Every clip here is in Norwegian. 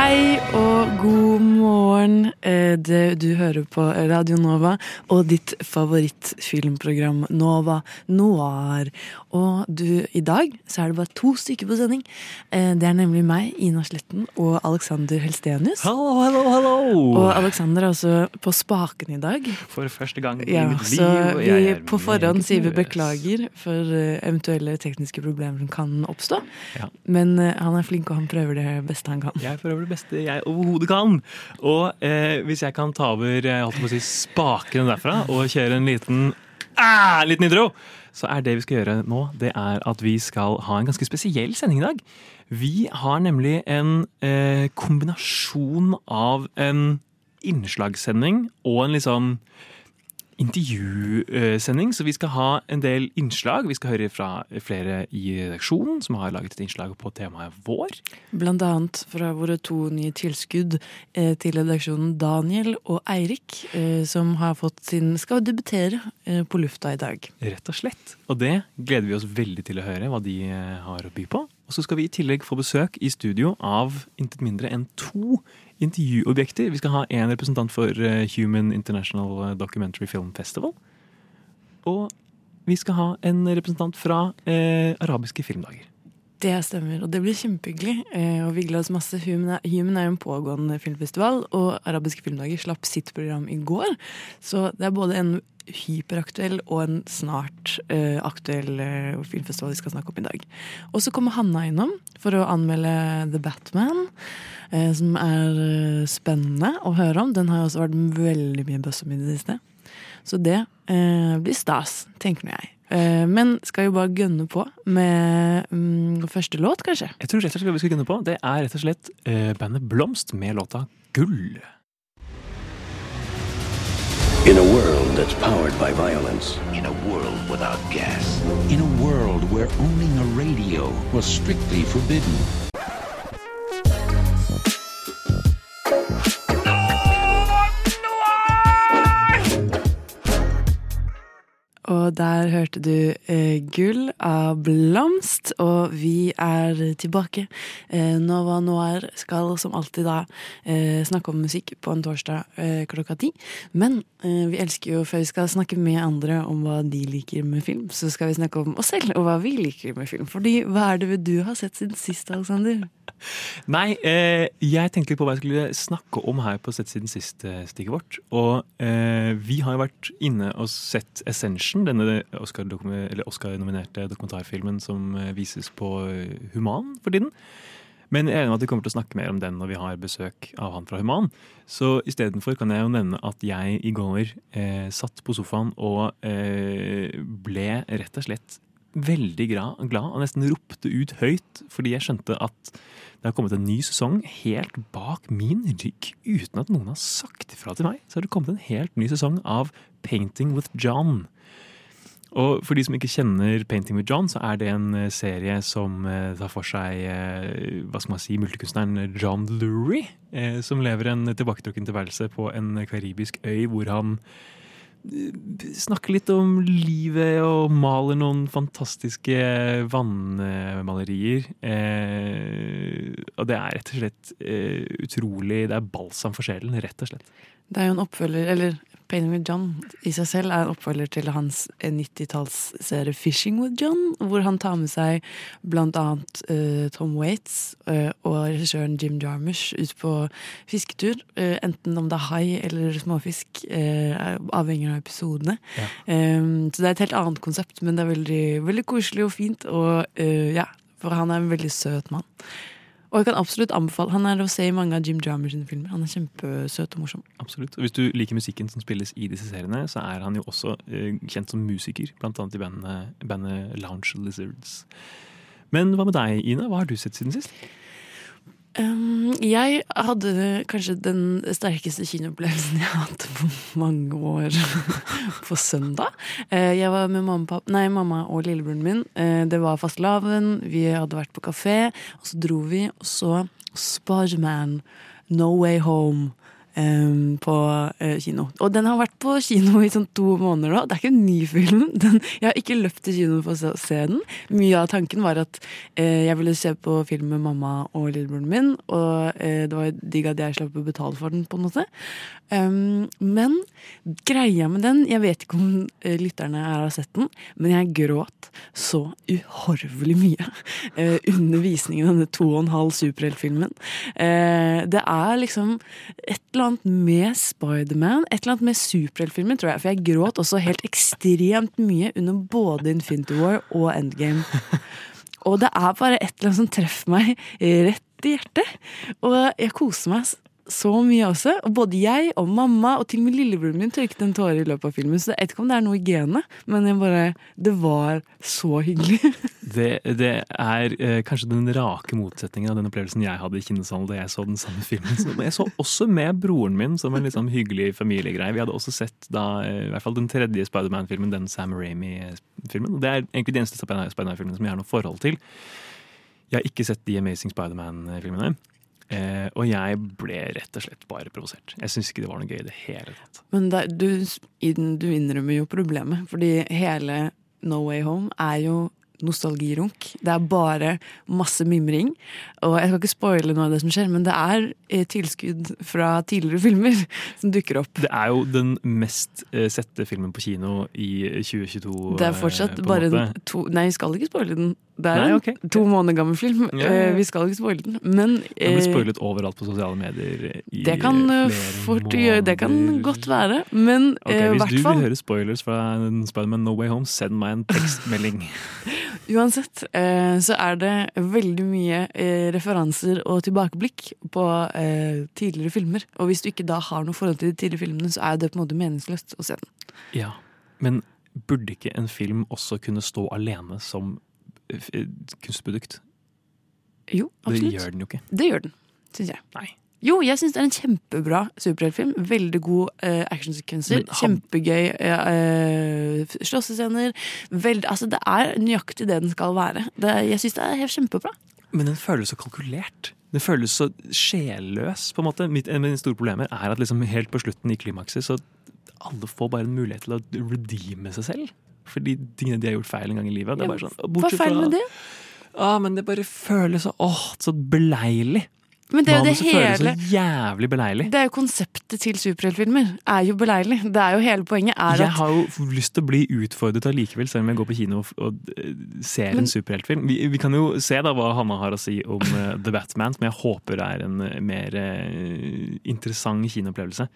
Hei og god morgen. Eh, det, du hører på Radio Nova og ditt favorittfilmprogram Nova Noir. Og du, i dag så er det bare to stykker på sending. Eh, det er nemlig meg, Ina Sletten, og Alexander Helstenius. Hallo, hallo, hallo! Og Alexander er også på spaken i dag. For første gang i Ja, mitt liv. så og vi er på forhånd sier vi beklager for eh, eventuelle tekniske problemer som kan oppstå. Ja. Men han er flink, og han prøver det beste han kan. Jeg prøver det beste jeg overhodet kan. Og eh, hvis jeg kan ta over jeg holdt på å si, spakene derfra og kjøre en liten, ah, liten intro, så er det vi skal gjøre nå, det er at vi skal ha en ganske spesiell sending i dag. Vi har nemlig en eh, kombinasjon av en innslagssending og en liksom intervjusending, så vi skal ha en del innslag. Vi skal høre fra flere i redaksjonen som har laget et innslag på temaet vår. Blant annet fra våre to nye tilskudd eh, til redaksjonen, Daniel og Eirik, eh, som har fått sin skal debutere eh, på lufta i dag. Rett og slett. Og det gleder vi oss veldig til å høre hva de har å by på. Og så skal vi i tillegg få besøk i studio av intet mindre enn to intervjuobjekter. Vi skal ha en representant for eh, Human International Documentary Film Festival. Og vi skal ha en representant fra eh, arabiske filmdager. Det stemmer, og det blir kjempehyggelig. eh, Og vi gleder oss masse. Human er, Human er jo en pågående filmfestival, og Arabiske filmdager slapp sitt program i går. Så det er både en hyperaktuell og en snart eh, aktuell eh, filmfestival vi skal snakke om i dag. Og så kommer Hanna innom for å anmelde The Batman, eh, som er eh, spennende å høre om. Den har også vært veldig mye buzz om i det siste. Så det eh, blir stas, tenker nå jeg. Eh, men skal jo bare gønne på med mm, første låt, kanskje. Jeg tror rett og slett vi skal gønne på, det er rett og slett eh, bandet Blomst med låta Gull. In a world that's powered by violence, In a world without gas. In a world where owning a radio was strictly forbidden. Og der hørte du eh, Gull av Blomst, og vi er tilbake. Eh, Nova Noir skal som alltid da eh, snakke om musikk på en torsdag eh, klokka ti. Men eh, vi elsker jo, før vi skal snakke med andre om hva de liker med film, så skal vi snakke om oss selv og hva vi liker med film. Fordi hva er det du har sett siden sist, Alexander? Nei, eh, jeg tenkte litt på hva jeg skulle snakke om her på Sett siden sist, stikket vårt. Og vi har jo vært inne og sett Ascension, denne Oscar-nominerte Oscar dokumentarfilmen som eh, vises på eh, Human for tiden. Men jeg er enig med at vi kommer til å snakke mer om den når vi har besøk av han fra Human. Så istedenfor kan jeg jo nevne at jeg i går eh, satt på sofaen og eh, ble rett og slett veldig glad og nesten ropte ut høyt fordi jeg skjønte at det har kommet en ny sesong helt bak min rygg uten at noen har sagt ifra til meg. Så har det kommet en helt ny sesong av Painting with John. Og for de som ikke kjenner Painting with John, så er det en eh, serie som eh, tar for seg eh, hva skal man si, multikunstneren John Lurie, som lever en tilbaketrukken tilværelse på en karibisk øy hvor han snakker litt om livet og maler noen fantastiske vannmalerier. Og det er rett og slett utrolig Det er balsam for sjelen, rett og slett. Det er jo en oppfølger, eller Painting with John i seg selv er en oppfølger til hans 90-tallsserie Fishing with John, hvor han tar med seg blant annet eh, Tom Waits uh, og regissøren Jim Jarmusch ut på fisketur. Uh, enten om det er hai eller småfisk, eh, avhengig av episodene. Ja. Um, så det er et helt annet konsept, men det er veldig, veldig koselig og fint. Og eh, ja, for han er en veldig søt mann. Og jeg kan absolutt anbefale Han er å se i mange av Jim sine filmer. Han er kjempesøt og morsom. Absolutt. Og hvis du liker musikken som spilles i disse seriene, så er han jo også eh, kjent som musiker, blant annet i bandet, bandet Lounge Lizards. Men hva med deg, Ina? Hva har du sett siden sist? Um, jeg hadde kanskje den sterkeste kinoopplevelsen jeg har hatt på mange år på søndag. Uh, jeg var med mamma, nei, mamma og lillebroren min. Uh, det var fastelavn, vi hadde vært på kafé, og så dro vi og så Spiderman No Way Home. Em, på uh, kino. Og den har vært på kino i sånn to måneder nå. Det er ikke en ny film. Den, jeg har ikke løpt til kino for å se- den. Mye av tanken var at uh, jeg ville se på film med mamma og lillebroren min, og uh, det var digg at jeg slapp å betale for den, på en måte. Um, men greia med den Jeg vet ikke om lytterne her har sett den, men jeg gråt så uhorvelig mye under visningen av denne to og en halv superheltfilmen. Det er liksom et eller annet med Spiderman, et eller annet med superheltfilmen, tror jeg. For jeg gråt også helt ekstremt mye under både Infinity War og Endgame. Og det er bare et eller annet som treffer meg rett i hjertet. Og jeg koser meg så mye også. Og både jeg og mamma og til og med lillebroren min tørket en tåre i løpet av filmen. Så jeg vet ikke om det er noe i genet, men bare, det var så hyggelig. Det, det er eh, kanskje den rake motsetningen av den opplevelsen jeg hadde i kinosalen da jeg så den samme filmen. Så jeg så også med broren min som en sånn hyggelig familiegreie. Vi hadde også sett da, eh, i hvert fall den tredje Spiderman-filmen, den Sam Ramy-filmen. Og Det er egentlig de eneste Spiderman-filmen som jeg har noe forhold til. Jeg har ikke sett de Amazing Spiderman-filmene. Eh, og jeg ble rett og slett bare provosert. Jeg syns ikke det var noe gøy i det hele tatt. Men der, du, du innrømmer jo problemet, fordi hele No Way Home er jo nostalgirunk. Det er bare masse mimring. Og jeg skal ikke spoile noe av det som skjer, men det er eh, tilskudd fra tidligere filmer som dukker opp. Det er jo den mest eh, sette filmen på kino i 2022. Det er fortsatt eh, bare måte. to Nei, vi skal ikke spoile den. Det er Nei, en to måneder gammel film. Ja, ja, ja. Eh, Vi skal ikke spoile den. Men Den blir eh, spoilet overalt på sosiale medier. I det kan eh, fort gjøre Det kan godt være. Men Ok, hvert fall Hvis du vil høre spoilers fra Spiderman No Way Home, send meg en tekstmelding. Uansett eh, så er det veldig mye eh, referanser og tilbakeblikk på eh, tidligere filmer. Og hvis du ikke da har noe forhold til de tidligere filmene, så er det på en måte meningsløst å se den. ja, Men burde ikke en film også kunne stå alene som kunstprodukt? Jo, absolutt. Det gjør den jo ikke. Det gjør den, syns jeg. Nei. Jo, jeg syns det er en kjempebra superheltfilm. Veldig gode eh, actionsekvenser. Han- Kjempegøy eh, eh, slåssescener. Veld- Altså, det er nøyaktig det den skal være. Det, jeg syns det er helt kjempebra. Men den føles så kalkulert. Den føles så sjelløs. på en måte. Mitt, en av mine store problemer er at liksom helt på slutten i klimakset så alle får bare en mulighet til å redeeme seg selv. For de tingene de har gjort feil en gang i livet. Det er bare sånn, Hva er feil med det? Ah, men det bare føles så åh, så beleilig. Men det er jo det hele så jævlig beleilig. Det er jo konseptet til superheltfilmer. Er jo beleilig. Det er jo hele poenget Jeg at har jo lyst til å bli utfordret allikevel, selv om jeg går på kino og, og eh, ser Men- en superheltfilm. Vi, vi kan jo se da hva Hanna har å si om uh, The Batman, som jeg håper er en eh, mer uh, interessant kinoopplevelse.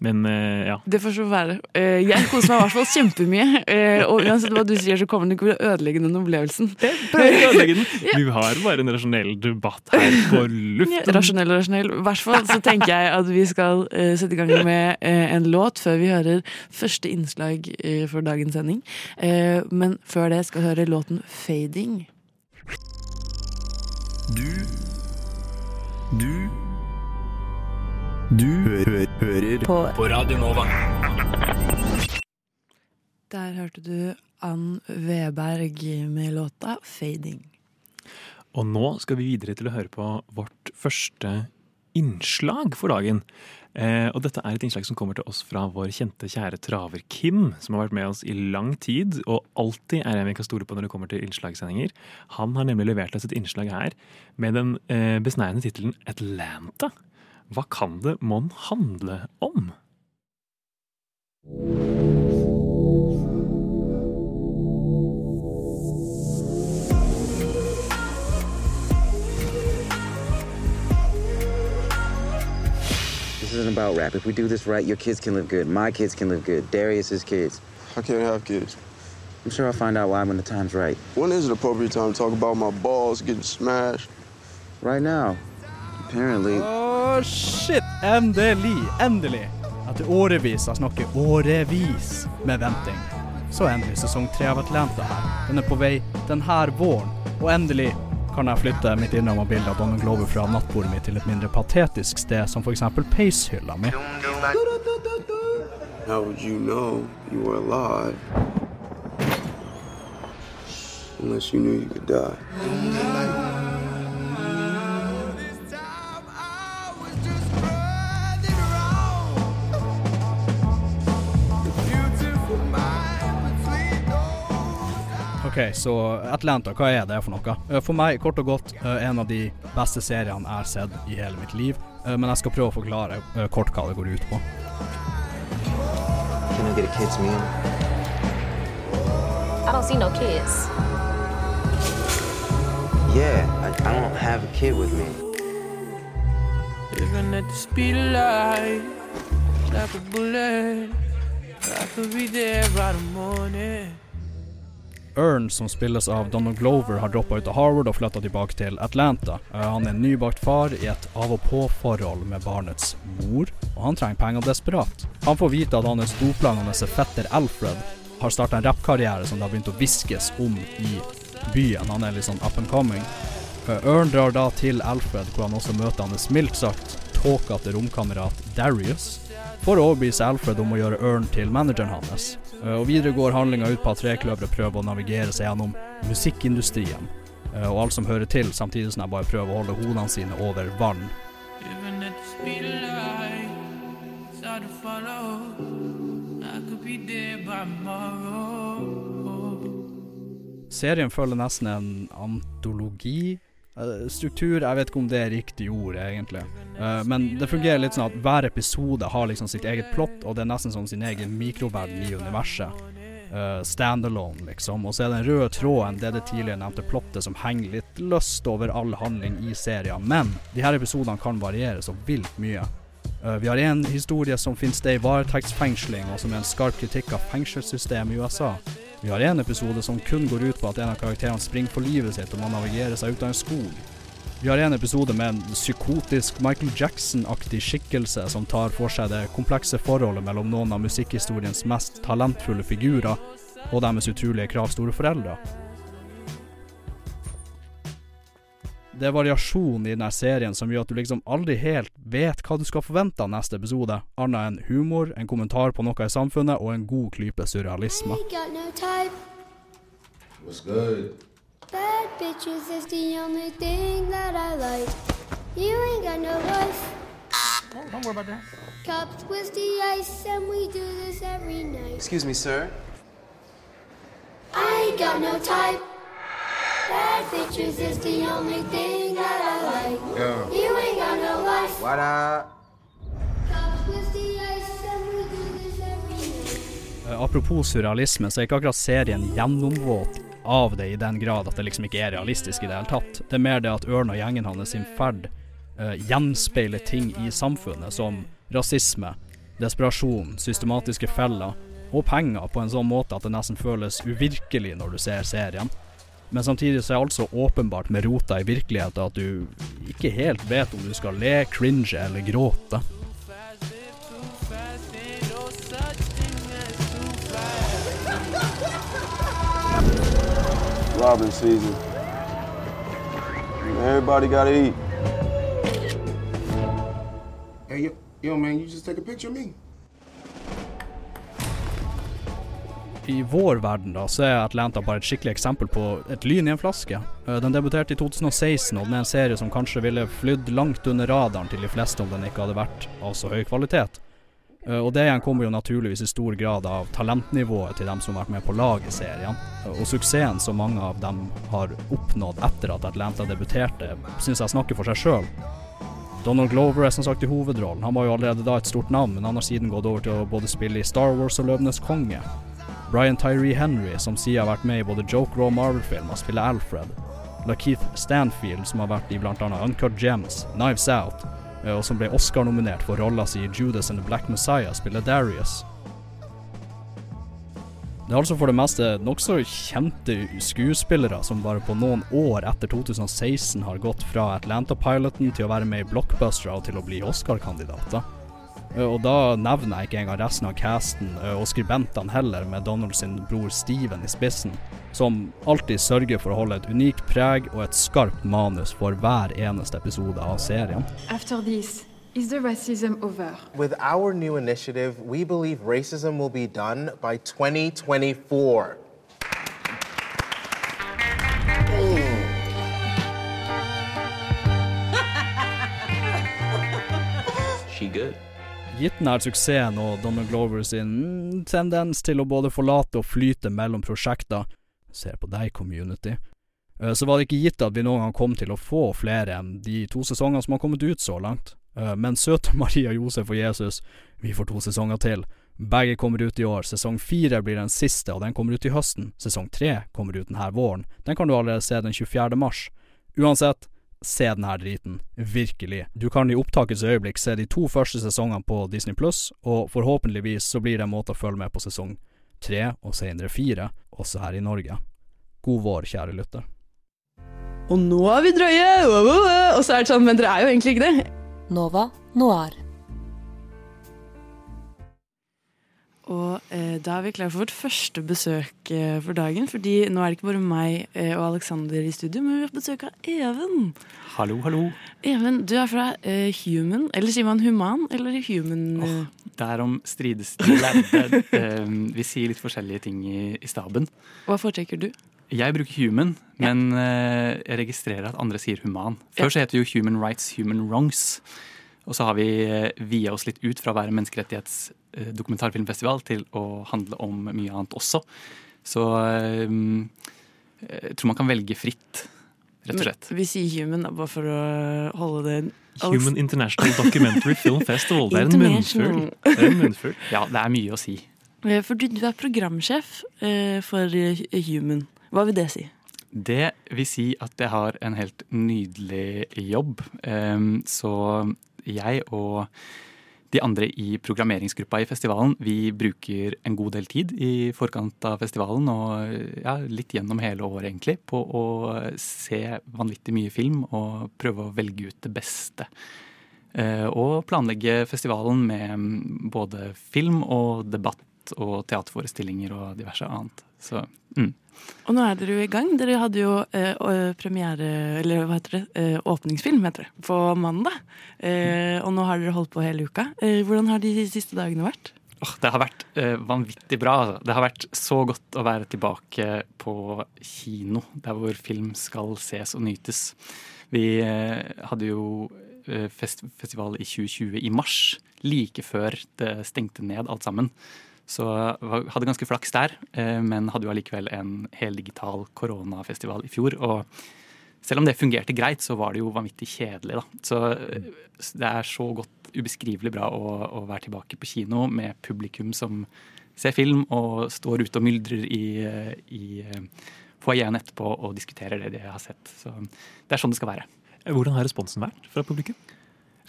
Men uh, ja. Det får så være. Uh, Jeg koser meg i hvert fall kjempemye. Uh, Og uansett hva du sier, så kommer du ikke til å ødelegge den opplevelsen. Ødelegge den. Vi har bare en rasjonell debatt her på Ja, luften. Rasjonell og rasjonell. I hvert fall så tenker jeg at vi skal sette i gang med en låt før vi hører første innslag for dagens sending. Eh, men før det skal vi høre låten 'Fading'. Du Du Du hø hø hører På på Radio Nova. Der hørte du Ann Weberg med låta 'Fading'. Og nå skal vi videre til å høre på vårt første innslag for dagen. Eh, og dette er et innslag som kommer til oss fra vår kjente, kjære traver Kim, som har vært med oss i lang tid, og alltid er en vi kan stole på når det kommer til innslagssendinger. Han har nemlig levert oss et innslag her med den eh, besnærende tittelen Atlanta. Hva kan det mon handle om? This isn't about rap. If we do this right, your kids can live good. My kids can live good. Darius's kids. I can't have kids. I'm sure I'll find out why when the time's right. When is an appropriate time to talk about my balls getting smashed? Right now, apparently. Åh, shit! Endelig, endelig. Etter årevis har snakket årevis med venting. Så er endelig sesong tre av Atlanta her. Den er på vei denne våren. Og endelig kan jeg flytte mitt innramma-bilde av Donald Glover fra nattbordet mitt til et mindre patetisk sted, som f.eks. peishylla mi. How would you know you were alive unless you knew you could die? Ok, så Atlanta, hva er det for noe? Eh, For meg, kort og godt, eh, en av de beste seriene jeg har sett i hele mitt liv. Eh, Men jeg skal prøve å forklare kort hva det går ut på. Can I get a kid's meal? I don't see no kids. Yeah, I, I don't have a kid with me. Living at the speed of light, like a bullet. I could be there by the morning. Earn, som spilles av Donald Glover, har droppa ut av Harvard og flytta tilbake til Atlanta. Eh, Han er en nybakt far i et av-og-på-forhold med barnets mor, og han trenger penger desperat. Han får vite at hans doplangende fetter Alfred har starta en rappkarriere som det har begynt å hviskes om i byen. Han er litt sånn up and coming. Eh, Earn drar da til Alfred, hvor han også møter hans mildt sagt tåkete romkamerat Darius, for å overbevise Alfred om å gjøre Earn til manageren hans. Eh, Og videre går handlinga ut på at trekløveret prøver å navigere seg gjennom musikkindustrien, eh, og alt som hører til, samtidig som de bare prøver å holde hodene sine over vann. Serien følger nesten en antologi. Eh, Struktur, jeg vet ikke om det er riktig ord, egentlig. Eh, Men det fungerer litt sånn at hver episode har liksom sitt eget plott, og det er nesten som sin egen mikroverden i universet. Uh, Standalone, liksom. Og så er den røde tråden det det tidligere nevnte plottet som henger litt løst over all handling i serien. Men de her episodene kan variere så vilt mye. Eh, vi har en historie som finner sted i varetektsfengsling, og som er en skarp kritikk av fengselssystemet i USA. Vi har en episode som kun går ut på at en av karakterene springer for livet sitt og han navigerer seg ut av en skog. Vi har en episode med en psykotisk Michael Jackson-aktig skikkelse som tar for seg det komplekse forholdet mellom noen av musikkhistoriens mest talentfulle figurer og deres utrolige kravstore foreldre. Det er variasjon i denne serien som gjør at du liksom aldri helt vet hva du skal forvente av neste episode, annet enn humor, en kommentar på noe i samfunnet og en god klype surrealisme. ain't got no type. What's good? Bad bitches is the only thing that I like. You ain't got no life. Don't worry about that. Cups with the ice, and we do this every night. Excuse me, sir. I ain't got no type. Bad bitches is the only thing that I like. Yeah. You ain't got no life. What up? Eh, apropos surrealisme, så er ikke akkurat serien gjennomvåt av det i den grad at det liksom ikke er realistisk i det hele tatt. Det er mer det at Ørn og gjengen hans sin ferd uh, gjenspeiler ting i samfunnet, som rasisme, desperasjon, systematiske feller og penger på en sånn måte at det nesten føles uvirkelig når du ser serien. Men samtidig så er alt så åpenbart med rota i virkeligheten at du ikke helt vet om du skal le, cringe eller gråte. Robin season. Everybody gotta eat. Hey, yo, yo, man, you just take a picture of me. I vår verden da, så er Atlanta bare et skikkelig eksempel på et lyn i en flaske. Eh, Den debuterte i 2016, og den er en serie som kanskje ville flydd langt under radaren til de fleste om den ikke hadde vært av så høy kvalitet. Eh, Og det igjen kommer jo naturligvis i stor grad av talentnivået til dem som har vært med på lag i serien. Eh, Og suksessen som mange av dem har oppnådd etter at Atlanta debuterte, syns jeg snakker for seg sjøl. Donald Glover er som sagt i hovedrollen. Han var jo allerede da et stort navn, men han har siden gått over til å både spille i Star Wars og Løvenes konge. Brian Tyree Henry, som siden har vært med i både Joker og Marvel-filmer, spiller Alfred. LaKeith Stanfield, som har vært i annet Uncut Gems, Knives Out, eh, og som ble Oscar-nominert for rolla si i Judas and the Black Messiah, spiller Darius. Det er altså for det meste nokså kjente skuespillere som bare på noen år etter 2016 har gått fra Atlanta-piloten til å være med i blockbustere og til å bli Oscar-kandidater. Eh, Og da nevner jeg ikke engang resten av casten eh, og skribentene heller, med Donald sin bror Steven i spissen, som alltid sørger for å holde et unikt preg og et skarpt manus for hver eneste episode av serien. After this, is the racism over? With our new initiative, we believe racism will be done by 2024. She good? Gitt denne suksessen og Donald Glover sin tendens til å både forlate og flyte mellom prosjekter, ser på deg, community, eh, så var det ikke gitt at vi noen gang kom til å få flere enn de to sesongene som har kommet ut så langt. Eh, Men søte Maria Josef og Jesus, vi får to sesonger til. Begge kommer ut i år. Sesong fire blir den siste, og den kommer ut i høsten. Sesong tre kommer ut denne våren. Den kan du allerede se den 24. mars. Uansett, se denne driten. Virkelig. Du kan i opptakets øyeblikk se de to første sesongene på Disney Pluss, og forhåpentligvis så blir det en måte å følge med på sesong tre og senere fire, også her i Norge. God vår, kjære lytter. Og nå er vi drøye! Og så er det sånn, men dere er jo egentlig ikke det. Nova Noir. Og eh, da er vi klare for vårt første besøk eh, for dagen. Fordi nå er det ikke bare meg eh, og Alexander i studio, men vi har besøk av Even. Hallo, hallo. Even, du er fra eh, Human. Eller sier man human eller human? Oh, Derom strides de lærde. Eh, vi sier litt forskjellige ting i, i staben. Hva foretrekker du? Jeg bruker human, men eh, jeg registrerer at andre sier human. Før så het det jo Human Rights, Human Wrongs. Og så har vi eh, via oss litt ut fra å være menneskerettighetsdokumentarfilmfestival til å handle om mye annet også. Så eh, jeg tror man kan velge fritt, rett og slett. Vi sier human da, bare for å holde det Human International Documentary Film Festival. Det er en munnfull. Det er en munnfull. Ja, det er mye å si. Eh, For du, du er programsjef eh, for eh, Human. Hva vil det si? Det vil si at jeg har en helt nydelig jobb. Ehm, Så jeg og de andre i programmeringsgruppa i festivalen, vi bruker en god del tid i forkant av festivalen, og ja, litt gjennom hele året egentlig, på å se vanvittig mye film og prøve å velge ut det beste. Eh, Og planlegge festivalen med både film og debatt og teaterforestillinger og diverse annet. Så mm. Og nå er dere jo i gang. Dere hadde jo eh, premiere, eller hva heter det, eh, åpningsfilm heter det, på mandag. Eh, og nå har dere holdt på hele uka. Eh, hvordan har de siste dagene vært? Oh, det har vært eh, vanvittig bra. Det har vært så godt å være tilbake på kino, der hvor film skal ses og nytes. Vi eh, hadde jo fest festival i 2020 i mars, like før det stengte ned alt sammen. Så var- hadde ganske flaks der, eh, men hadde jo allikevel en heldigital koronafestival i fjor. Og selv om det fungerte greit, så var det jo vanvittig kjedelig, da. Så eh, det er så godt ubeskrivelig bra å, å være tilbake på kino med publikum som ser film og står ute og myldrer i, eh, i eh, foajeen etterpå og diskuterer det de har sett. Så det er sånn det skal være. Hvordan har responsen vært fra publikum?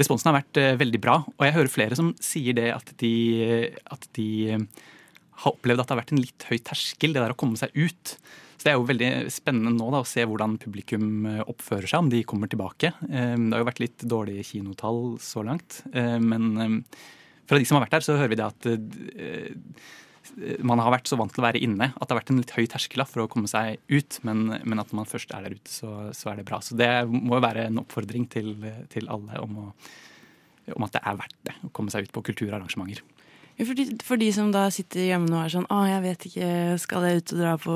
Responsen har vært eh, veldig bra, og jeg hører flere som sier det at de, at de eh, har opplevd at det har vært en litt høy terskel, det der å komme seg ut. Så det er jo veldig spennende nå da, å se hvordan publikum eh, oppfører seg, om de kommer tilbake. Eh, Det har jo vært litt dårlige kinotall så langt, eh, men eh, fra de som har vært der, så hører vi det at eh, man har vært så vant til å være inne at det har vært en litt høy terskel for å komme seg ut, men, men at man først er der ute, så, så er det bra. Så det må jo være en oppfordring til, til alle om, å, om at det er verdt det å komme seg ut på kulturarrangementer. For de, for de som da sitter hjemme nå og er sånn Å, jeg vet ikke, skal jeg ut og dra på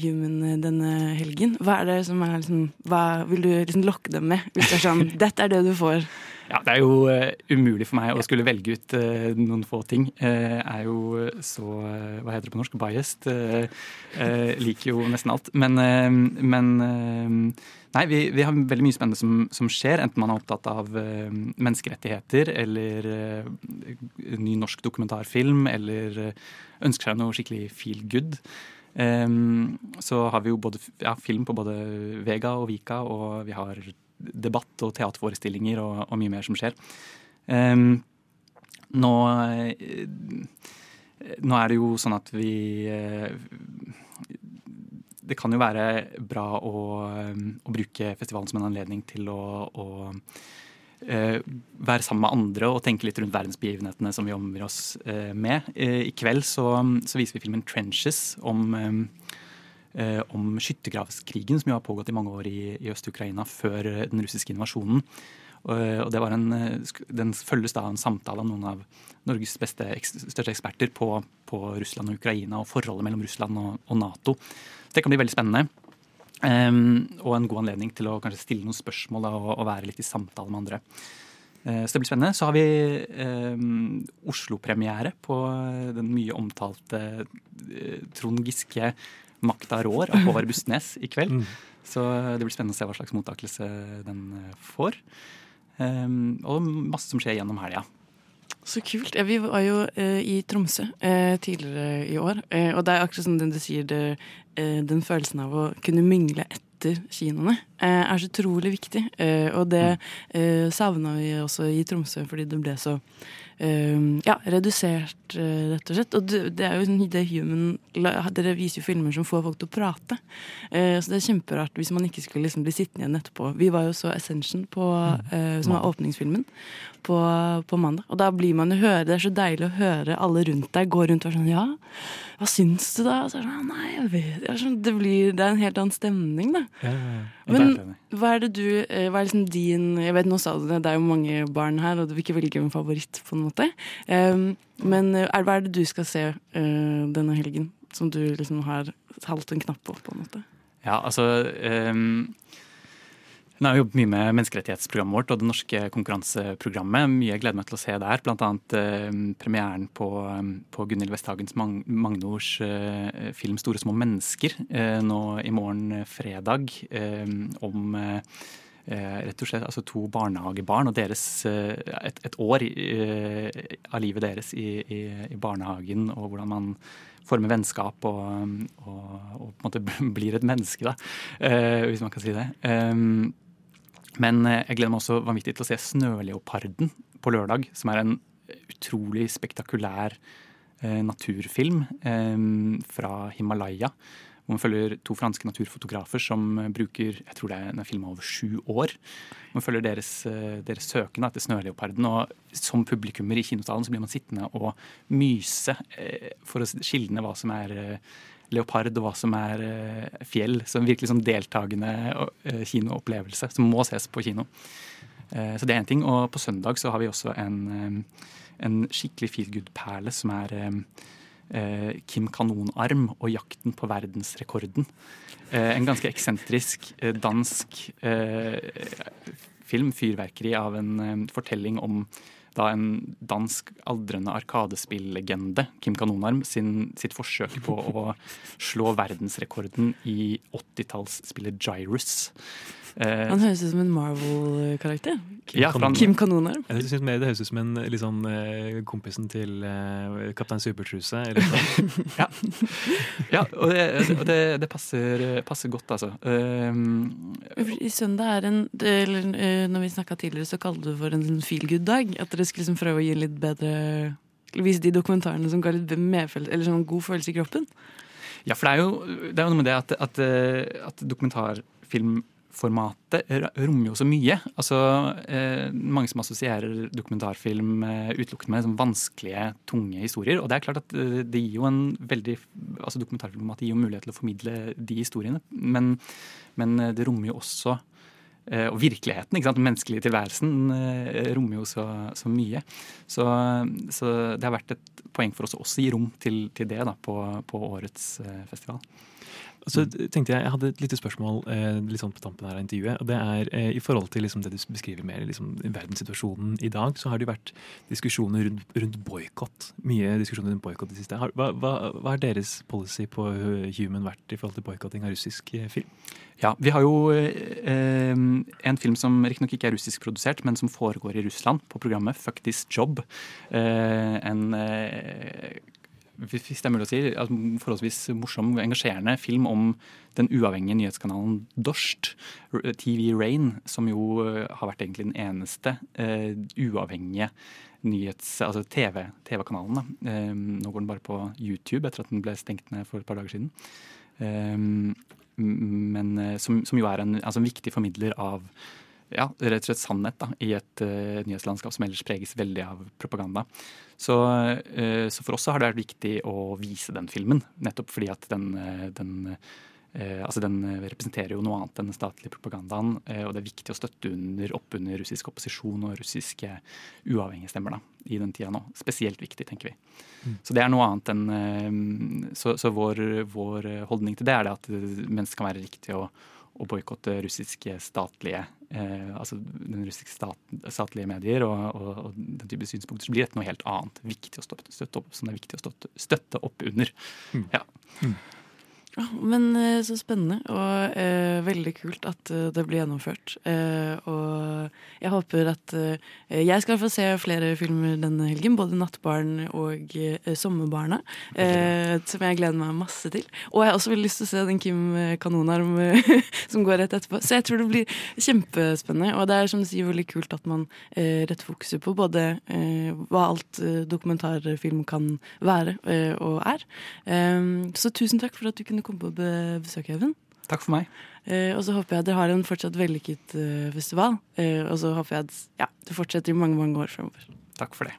Human denne helgen? Hva er det som er liksom Hva vil du liksom lokke dem med? Hvis det er sånn Dette er det du får. Ja, Det er jo eh, umulig for meg å skulle velge ut eh, noen få ting. Uh, er jo så Hva heter det på norsk? Biased. liker jo nesten alt. Men, men Nei, vi, vi har veldig mye spennende som, som skjer, enten man er opptatt av menneskerettigheter eller ny norsk dokumentarfilm eller ønsker seg noe skikkelig feel good. Um, så har vi jo både ja, film på både Vega og Vika, og vi har debatt og teaterforestillinger og, og mye mer som skjer. Um, nå eh, Nå er det jo sånn at vi eh, Det kan jo være bra å, eh, å bruke festivalen som en anledning til å, å være sammen med andre og tenke litt rundt verdensbegivenhetene som vi omgir oss med. I kveld så, så viser vi filmen 'Trenches' om, eh, eh, om skyttergravskrigen som jo har pågått i mange år i, i Øst-Ukraina før eh, den russiske invasjonen. Og, og var en, eh, Den følges da av en samtale av noen av Norges beste, største eksperter på, på Russland og Ukraina og forholdet mellom Russland og, og Nato. Så det kan bli veldig spennende. Um, og en god anledning til å kanskje stille noen spørsmål da, og, og være litt i samtale med andre. Uh, så det blir spennende. Så har vi um, Oslo-premiere på eh, den mye omtalte uh, Trond Giske 'Makta rår' av Håvard Bustnes i kveld. Mm. Så det blir spennende å se hva slags mottakelse den eh, får. Um, og masse som skjer gjennom helga. Så kult. Vi var jo eh, i Tromsø eh, tidligere i år. Eh, og det er akkurat som den du sier, det, eh, den følelsen av å kunne mingle etter kinoene eh, er så utrolig viktig. Eh, og det eh, savna vi også i Tromsø, fordi det ble så eh, ja, redusert, eh, rett og slett. Og det, det er jo det Human Dere viser jo filmer som får folk til å prate. Eh, så det er kjemperart hvis man ikke skulle liksom bli sittende igjen etterpå. Vi var jo så Ascension, på, eh, som var åpningsfilmen, på, på mandag. Og da blir man jo høre, det er så deilig å høre alle rundt deg gå rundt og være sånn Ja, hva syns du da? Og så er det sånn, Nei, jeg vet det sånn, det, blir, det er en helt annen stemning, da. Men hva er det du eh, Hva er liksom din Jeg vet nå sa du det, det er jo mange barn her, og du vil ikke velge en favoritt, på en måte. Um, men eh, er, hva er det du skal se eh, denne helgen, som du liksom har halt en knapp på, på en måte? Ja, altså um, Hun har jobbet mye med menneskerettighetsprogrammet vårt og det norske konkurranseprogrammet. Mye jeg gleder meg til å se der. Annet eh, premieren på, um, på Gunhild Westhagens Mag Magnors eh, film 'Store små mennesker' eh, nå i morgen eh, fredag. eh, om eh, eh, rett og slett altså to barnehagebarn og deres eh, et, et år eh, av livet deres i, i, i barnehagen, og hvordan man former vennskap og, og, og på en måte blir et menneske, da, eh, hvis man kan si det. Men eh, jeg gleder meg også vanvittig til å se 'Snøleoparden' på lørdag, som er en utrolig spektakulær eh, naturfilm eh, fra Himalaya. Hvor man følger to franske naturfotografer som bruker jeg tror det er en film over sju år. Man følger deres, deres søken etter snøleoparden. Og som publikummer i kinosalen så blir man sittende og myse for å skilne hva som er leopard og hva som er eh, fjell. Så en virkelig sånn deltakende eh, kinoopplevelse som må ses på kino. Eh, så det er én ting. Og på søndag så har vi også en, en skikkelig feel good-perle som er Kim Kanonarm og jakten på verdensrekorden. En ganske eksentrisk dansk film, fyrverkeri av en fortelling om da en dansk aldrende arkadespillegende, Kim Kanonarm, sin, sitt forsøk på å slå verdensrekorden i 80-tallsspillet Gyrus. Eh, Han høres ut som en Marvel-karakter. Ja, for han- Kim Kanonarm. Jeg synes mer Det høres ut som en eh, kompisen til uh, Kaptein Supertruse. Sånn. ja. ja, og det, og det, det passer, passer godt, altså. Um, I søndag er en eller, Når vi snakka tidligere, så kalte du det for en sånn feel good-dag. At dere skulle liksom prøve å gi litt bedre Vise de dokumentarene som ga litt medfølelse, eller sånn god følelse i kroppen. Ja, for det er jo, det er jo noe med det at, at, at dokumentarfilmformatet r- rommer jo så mye. Altså, eh, mange som assosierer dokumentarfilm eh, utelukkende med liksom, vanskelige, tunge historier. Og det er klart at eh, det gir jo en veldig altså Dokumentarfilmformatet gir jo mulighet til å formidle de historiene. Men, men eh, det rommer jo også eh, og virkeligheten, ikke sant? den menneskelige tilværelsen, eh, rommer jo så, så mye. Så, så det har vært et poeng for oss å også gi rom til, til det da, på, på årets festival. Så tenkte Jeg jeg hadde et lite spørsmål eh, litt sånn på tampen her av intervjuet. og det er eh, I forhold til liksom det du beskriver mer liksom, verdenssituasjonen i dag, så har det jo vært diskusjoner rundt, rundt boikott. Mye diskusjoner rundt boikott i det siste. Hva, hva, hva er deres policy på eh, Human vært i forhold til boikotting av russisk film? Ja, vi har jo eh, en film som riktignok ikke er russisk produsert, men som foregår i Russland, på programmet Fuck This Job. Eh, en eh, hvis det er mulig å si, altså, forholdsvis morsom, engasjerende film om den uavhengige nyhetskanalen Dorst, TV Rain, som jo eh, har vært egentlig den eneste uh, uavhengige nyhets... Altså TV, TV-kanalen. TV um, nå går den bare på YouTube etter at den ble stengt ned for et par dager siden. Um, men eh, som, som jo er en, altså en viktig formidler av ja, rett og slett sannhet da, i et uh, nyhetslandskap som ellers preges veldig av propaganda. Så, uh, så, for oss har det vært viktig å vise den filmen, nettopp fordi at den, uh, den altså Den representerer jo noe annet enn den statlige propagandaen. og det er viktig å støtte under, opp under russisk opposisjon og russiske uavhengige stemmer da, i den tida nå. Spesielt viktig, tenker vi. Mm. Så det er noe annet enn Så, så vår, vår, holdning til det er det at mens det kan være riktig å å boikotte russiske statlige eh, altså den russiske stat, statlige medier og, og, og, den type synspunkter, så blir dette noe helt annet viktig å støtte, støtte opp, som det er viktig å støtte, støtte opp under. Mm. Ja. Mm. Ja, men eh, så spennende, og eh, veldig kult at eh, det blir gjennomført. Eh, og jeg håper at eh, jeg skal få se flere filmer denne helgen. Både 'Nattbarn' og eh, 'Sommerbarna', som jeg gleder meg masse til. Og jeg har også veldig lyst til å se den Kim Kanonarm som går rett etterpå. Så jeg tror det blir kjempespennende. Og det er som du sier veldig kult at man retter fokuset på både hva alt dokumentarfilm kan være og er. så tusen takk for at du kunne komme på besøk, Even. Takk for meg. Eh, og så håper jeg at dere har en fortsatt vellykket eh, festival. Eh, og så håper jeg at ja, du fortsetter i mange mange år fremover. Takk for det.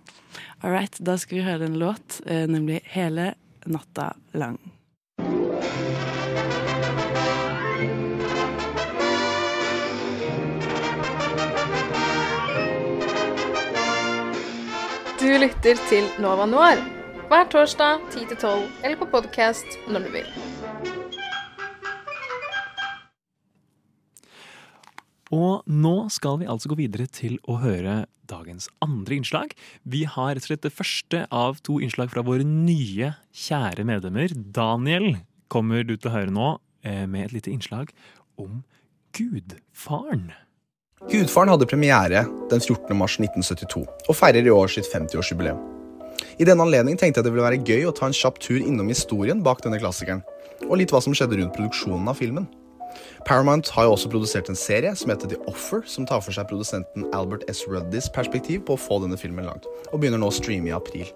All right, da skal vi høre en låt, eh, nemlig 'Hele natta lang'. Du lytter til Nova Noir hver torsdag 10-12 eller på podkast når du vil. Og nå skal vi altså gå videre til å høre dagens andre innslag. Vi har rett og slett det første av to innslag fra våre nye, kjære medlemmer. Daniel kommer du til å høre nå eh, med et lite innslag om Gudfaren. Gudfaren hadde premiere den 14. mars 1972 og feirer i år sitt 50-årsjubileum. I denne anledning tenkte jeg det ville være gøy å ta en kjapp tur innom historien bak denne klassikeren, og litt hva som skjedde rundt produksjonen av filmen. Paramount har jo også produsert en serie som heter The Offer, som tar for seg produsenten Albert S. Ruddys perspektiv på å få denne filmen langt, og begynner nå å streame i april.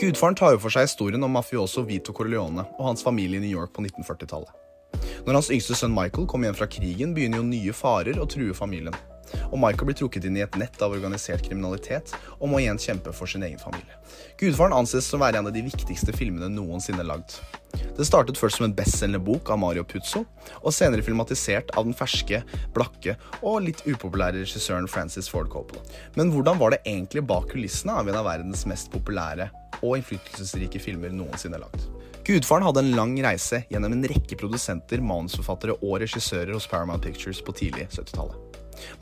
Gudfaren tar jo for seg historien om mafioso Vito Corleone og hans familie i New York på 1940-tallet. Når hans yngste sønn Michael kommer hjem fra krigen, begynner jo nye farer å true familien. Og Michael blir trukket inn i et nett av organisert kriminalitet og må igjen kjempe for sin egen familie. Gudfaren anses som å være en av de viktigste filmene noensinne lagd. Det startet først som en bestselgende bok av Mario Puzzo, og senere filmatisert av den ferske, blakke og litt upopulære regissøren Francis Ford Coppola. Men hvordan var det egentlig bak kulissene av en av verdens mest populære og innflytelsesrike filmer noensinne lagd? Gudfaren hadde en lang reise gjennom en rekke produsenter, manusforfattere og regissører hos Paramount Pictures på tidlig 70-tallet.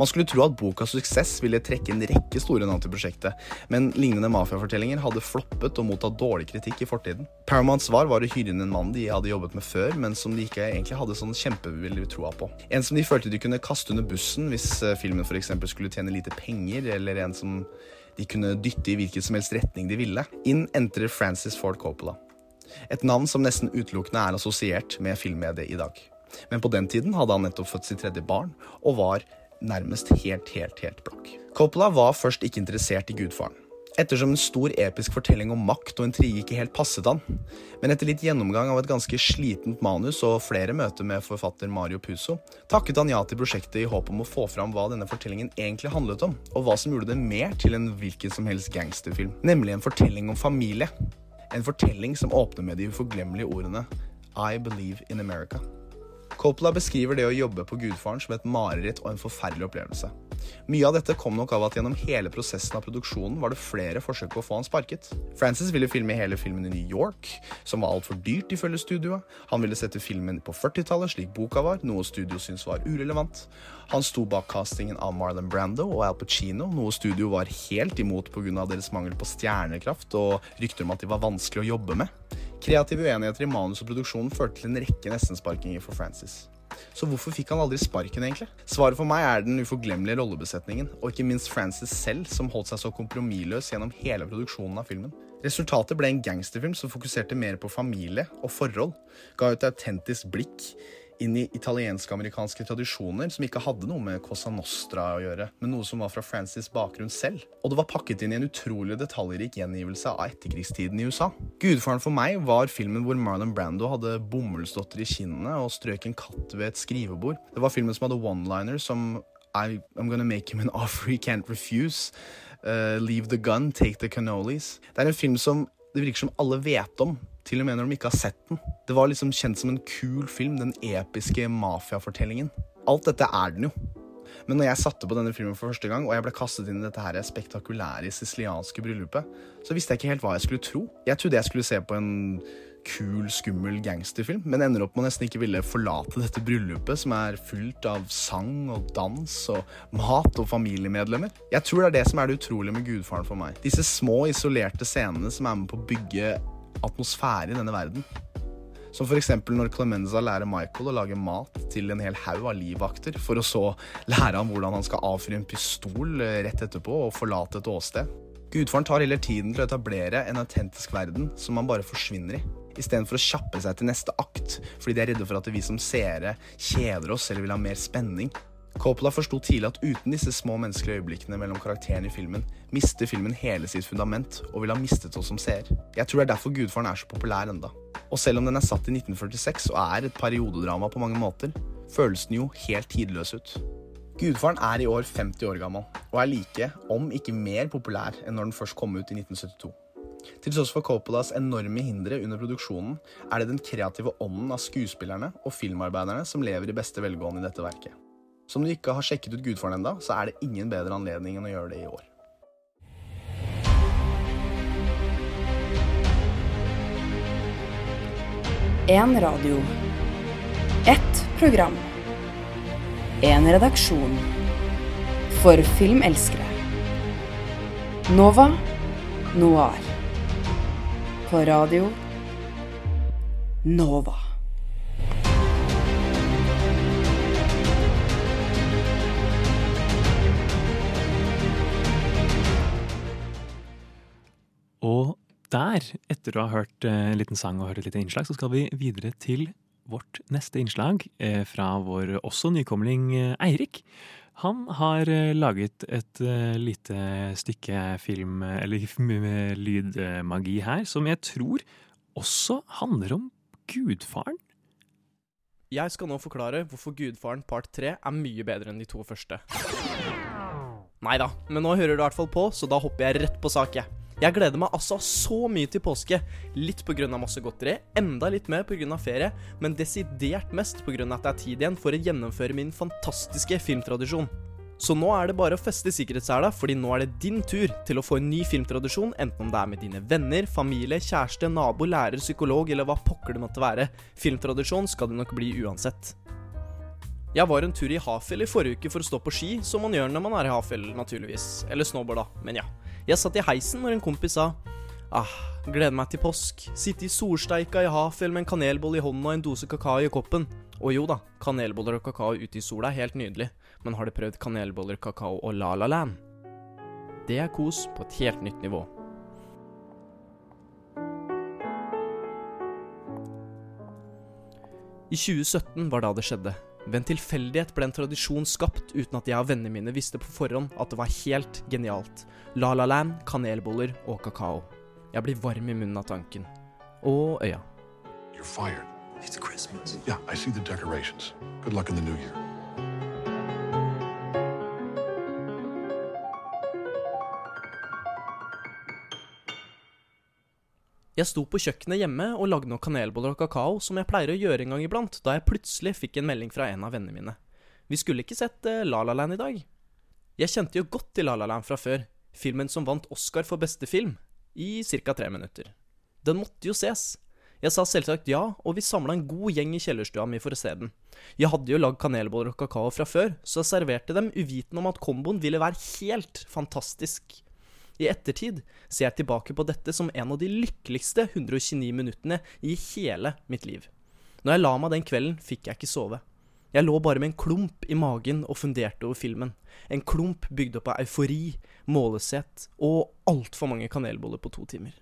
Man skulle tro at bokas suksess ville trekke en rekke store navn til prosjektet, men lignende mafiafortellinger hadde floppet og mottatt dårlig kritikk i fortiden. Paramounts svar var å hyre inn en mann de hadde jobbet med før, men som de ikke egentlig hadde sånn kjempevillig troa på. En som de følte de kunne kaste under bussen hvis eh, filmen f.eks. skulle tjene lite penger, eller en som de kunne dytte i hvilken som helst retning de ville. Inn entrer Francis Ford Coppola. Et navn som nesten utelukkende er assosiert med filmmediet i dag. Men på den tiden hadde han nettopp født sitt tredje barn, og var nærmest helt, helt, helt blakk. Coppola var først ikke interessert i Gudfaren. Ettersom en stor episk fortelling om makt og intrige ikke helt passet han. Men etter litt gjennomgang av et ganske slitent manus og flere møter med forfatter Mario Puzo, takket han ja til prosjektet i håp om å få fram hva denne fortellingen egentlig handlet om, og hva som gjorde det mer til en hvilken som helst gangsterfilm, nemlig en fortelling om familie. En fortelling som åpner med de uforglemmelige ordene I believe in America. Coppola beskriver det å jobbe på Gudfaren som et mareritt og en forferdelig opplevelse. Mye av dette kom nok av at gjennom hele prosessen av produksjonen var det flere forsøk på å få han sparket. Francis ville filme hele filmen i New York, som var altfor dyrt ifølge studioet. Han ville sette filmen på 40-tallet, slik boka var, noe studio syntes var urelevant. Han sto bak castingen av Marlon Brando og Al Pacino, noe studio var helt imot pga. deres mangel på stjernekraft og rykter om at de var vanskelig å jobbe med. Kreative uenigheter i manus og produksjonen førte til en rekke nestensparkinger for Francis. Så hvorfor fikk han aldri sparken, egentlig? Svaret for meg er den uforglemmelige rollebesetningen, og ikke minst Francis selv, som holdt seg så kompromissløs gjennom hele produksjonen av filmen. Resultatet ble en gangsterfilm som fokuserte mer på familie og forhold, ga et autentisk blikk inn i italiensk-amerikanske tradisjoner som ikke hadde noe med Cosa Nostra å gjøre, men noe som var fra Francis' bakgrunn selv. Og det var pakket inn i en utrolig detaljrik gjengivelse av etterkrigstiden i USA. Gudfaren for meg var filmen hvor Marlon Brando hadde bomullsdotter i kinnene og strøk en katt ved et skrivebord. Det var filmen som hadde one-liner som I, I'm gonna make him an offer he can't refuse. Uh, leave the gun, take the cannolis. Det er en film som det virker som alle vet om, til og med når de ikke har sett den. Det var liksom kjent som en kul film, den episke mafiafortellingen. Alt dette er den jo. Men når jeg satte på denne filmen for første gang, og jeg ble kastet inn i dette her spektakulære sicilianske bryllupet, så visste jeg ikke helt hva jeg skulle tro. Jeg trodde jeg skulle se på en kul, skummel gangsterfilm, men ender opp med å nesten ikke ville forlate dette bryllupet, som er fullt av sang og dans og mat og familiemedlemmer. Jeg tror det er det som er det utrolige med Gudfaren for meg. Disse små, isolerte scenene som er med på å bygge atmosfære i denne verden. Som f.eks. når Clemenza lærer Michael å lage mat til en hel haug av livvakter, for å så lære ham hvordan han skal avfyre en pistol eh, rett etterpå og forlate et åsted. Gudfaren tar heller tiden til å etablere en autentisk verden som han bare forsvinner i, istedenfor å kjappe seg til neste akt fordi de er redde for at vi som seere kjeder oss eller vil ha mer spenning. Coppola forsto tidlig at uten disse små menneskelige øyeblikkene mellom karakterene i filmen, mister filmen hele sitt fundament og vil ha mistet oss som seer. Jeg tror det er derfor Gudfaren er så populær enda. Og selv om den er satt i 1946 og er et periodedrama på mange måter, føles den jo helt tidløs ut. Gudfaren er i år 50 år gammel, og er like, om ikke mer populær enn når den først kom ut i 1972. Til tross for Coppolas enorme hindre under produksjonen, er det den kreative ånden av skuespillerne og filmarbeiderne som lever i beste velgående i dette verket. Så om du ikke har sjekket ut Gudfaren enda, så er det ingen bedre anledning enn å gjøre det i år. En radio. Ett program. En redaksjon. For filmelskere. Nova Noir. På radio Nova. Der, etter å ha hørt eh, en liten sang og hørt et lite innslag, så skal vi videre til vårt neste innslag eh, fra vår også nykomling eh, Eirik. Han har laget et lite stykke film, eller lydmagi her, som jeg tror også handler om gudfaren. Jeg skal nå forklare hvorfor Gudfaren part 3 er mye bedre enn de to første. Nei da, men nå hører du i hvert fall på, så da hopper jeg rett på sak, jeg. Jeg gleder meg altså så mye til påske. Litt pga. masse godteri, enda litt mer pga. ferie, men desidert mest pga. at det er tid igjen for å gjennomføre min fantastiske filmtradisjon. Så nå er det bare å feste sikkerhetssela, fordi nå er det din tur til å få en ny filmtradisjon, enten om det er med dine venner, familie, kjæreste, nabo, lærer, psykolog eller hva pokker det måtte være. Filmtradisjon skal det nok bli uansett. Jeg var en tur i Hafjell i forrige uke for å stå på ski, som man gjør når man er i Hafjell, naturligvis. Eller snowboard, da, men ja. Jeg satt i heisen når en kompis sa Ah, gleder meg til påsk. Sitte i solsteika i Hafjell med en kanelbolle i hånda og en dose kakao i koppen. Og jo da, kanelboller og kakao ute i sola er helt nydelig, men har du prøvd kanelboller, kakao og La La Land? Det er kos på et helt nytt nivå. I 2017 var da det skjedde. Ved en tilfeldighet ble en tradisjon skapt uten at jeg og vennene mine visste på forhånd at det var helt genialt. La La Land, kanelboller og kakao. Jeg blir varm i munnen av tanken. Og øya. You're fired. It's Christmas. Yeah, I see the decorations. Good luck in the new year. Jeg sto på kjøkkenet hjemme og lagde noen kanelboller og kakao, som jeg pleier å gjøre en gang iblant, da jeg plutselig fikk en melding fra en av vennene mine. Vi skulle ikke sett uh, La La Land i dag. Jeg kjente jo godt til La La Land fra før, filmen som vant Oscar for beste film, i ca. tre minutter. Den måtte jo ses. Jeg sa selvsagt ja, og vi samla en god gjeng i kjellerstua mi for å se den. Jeg hadde jo lagd kanelboller og kakao fra før, så jeg serverte dem uvitende om at komboen ville være helt fantastisk. I ettertid ser jeg tilbake på dette som en av de lykkeligste 129 minuttene i hele mitt liv. Når jeg la meg den kvelden, fikk jeg ikke sove. Jeg lå bare med en klump i magen og funderte over filmen. En klump bygd opp av eufori, målesett og altfor mange kanelboller på to timer.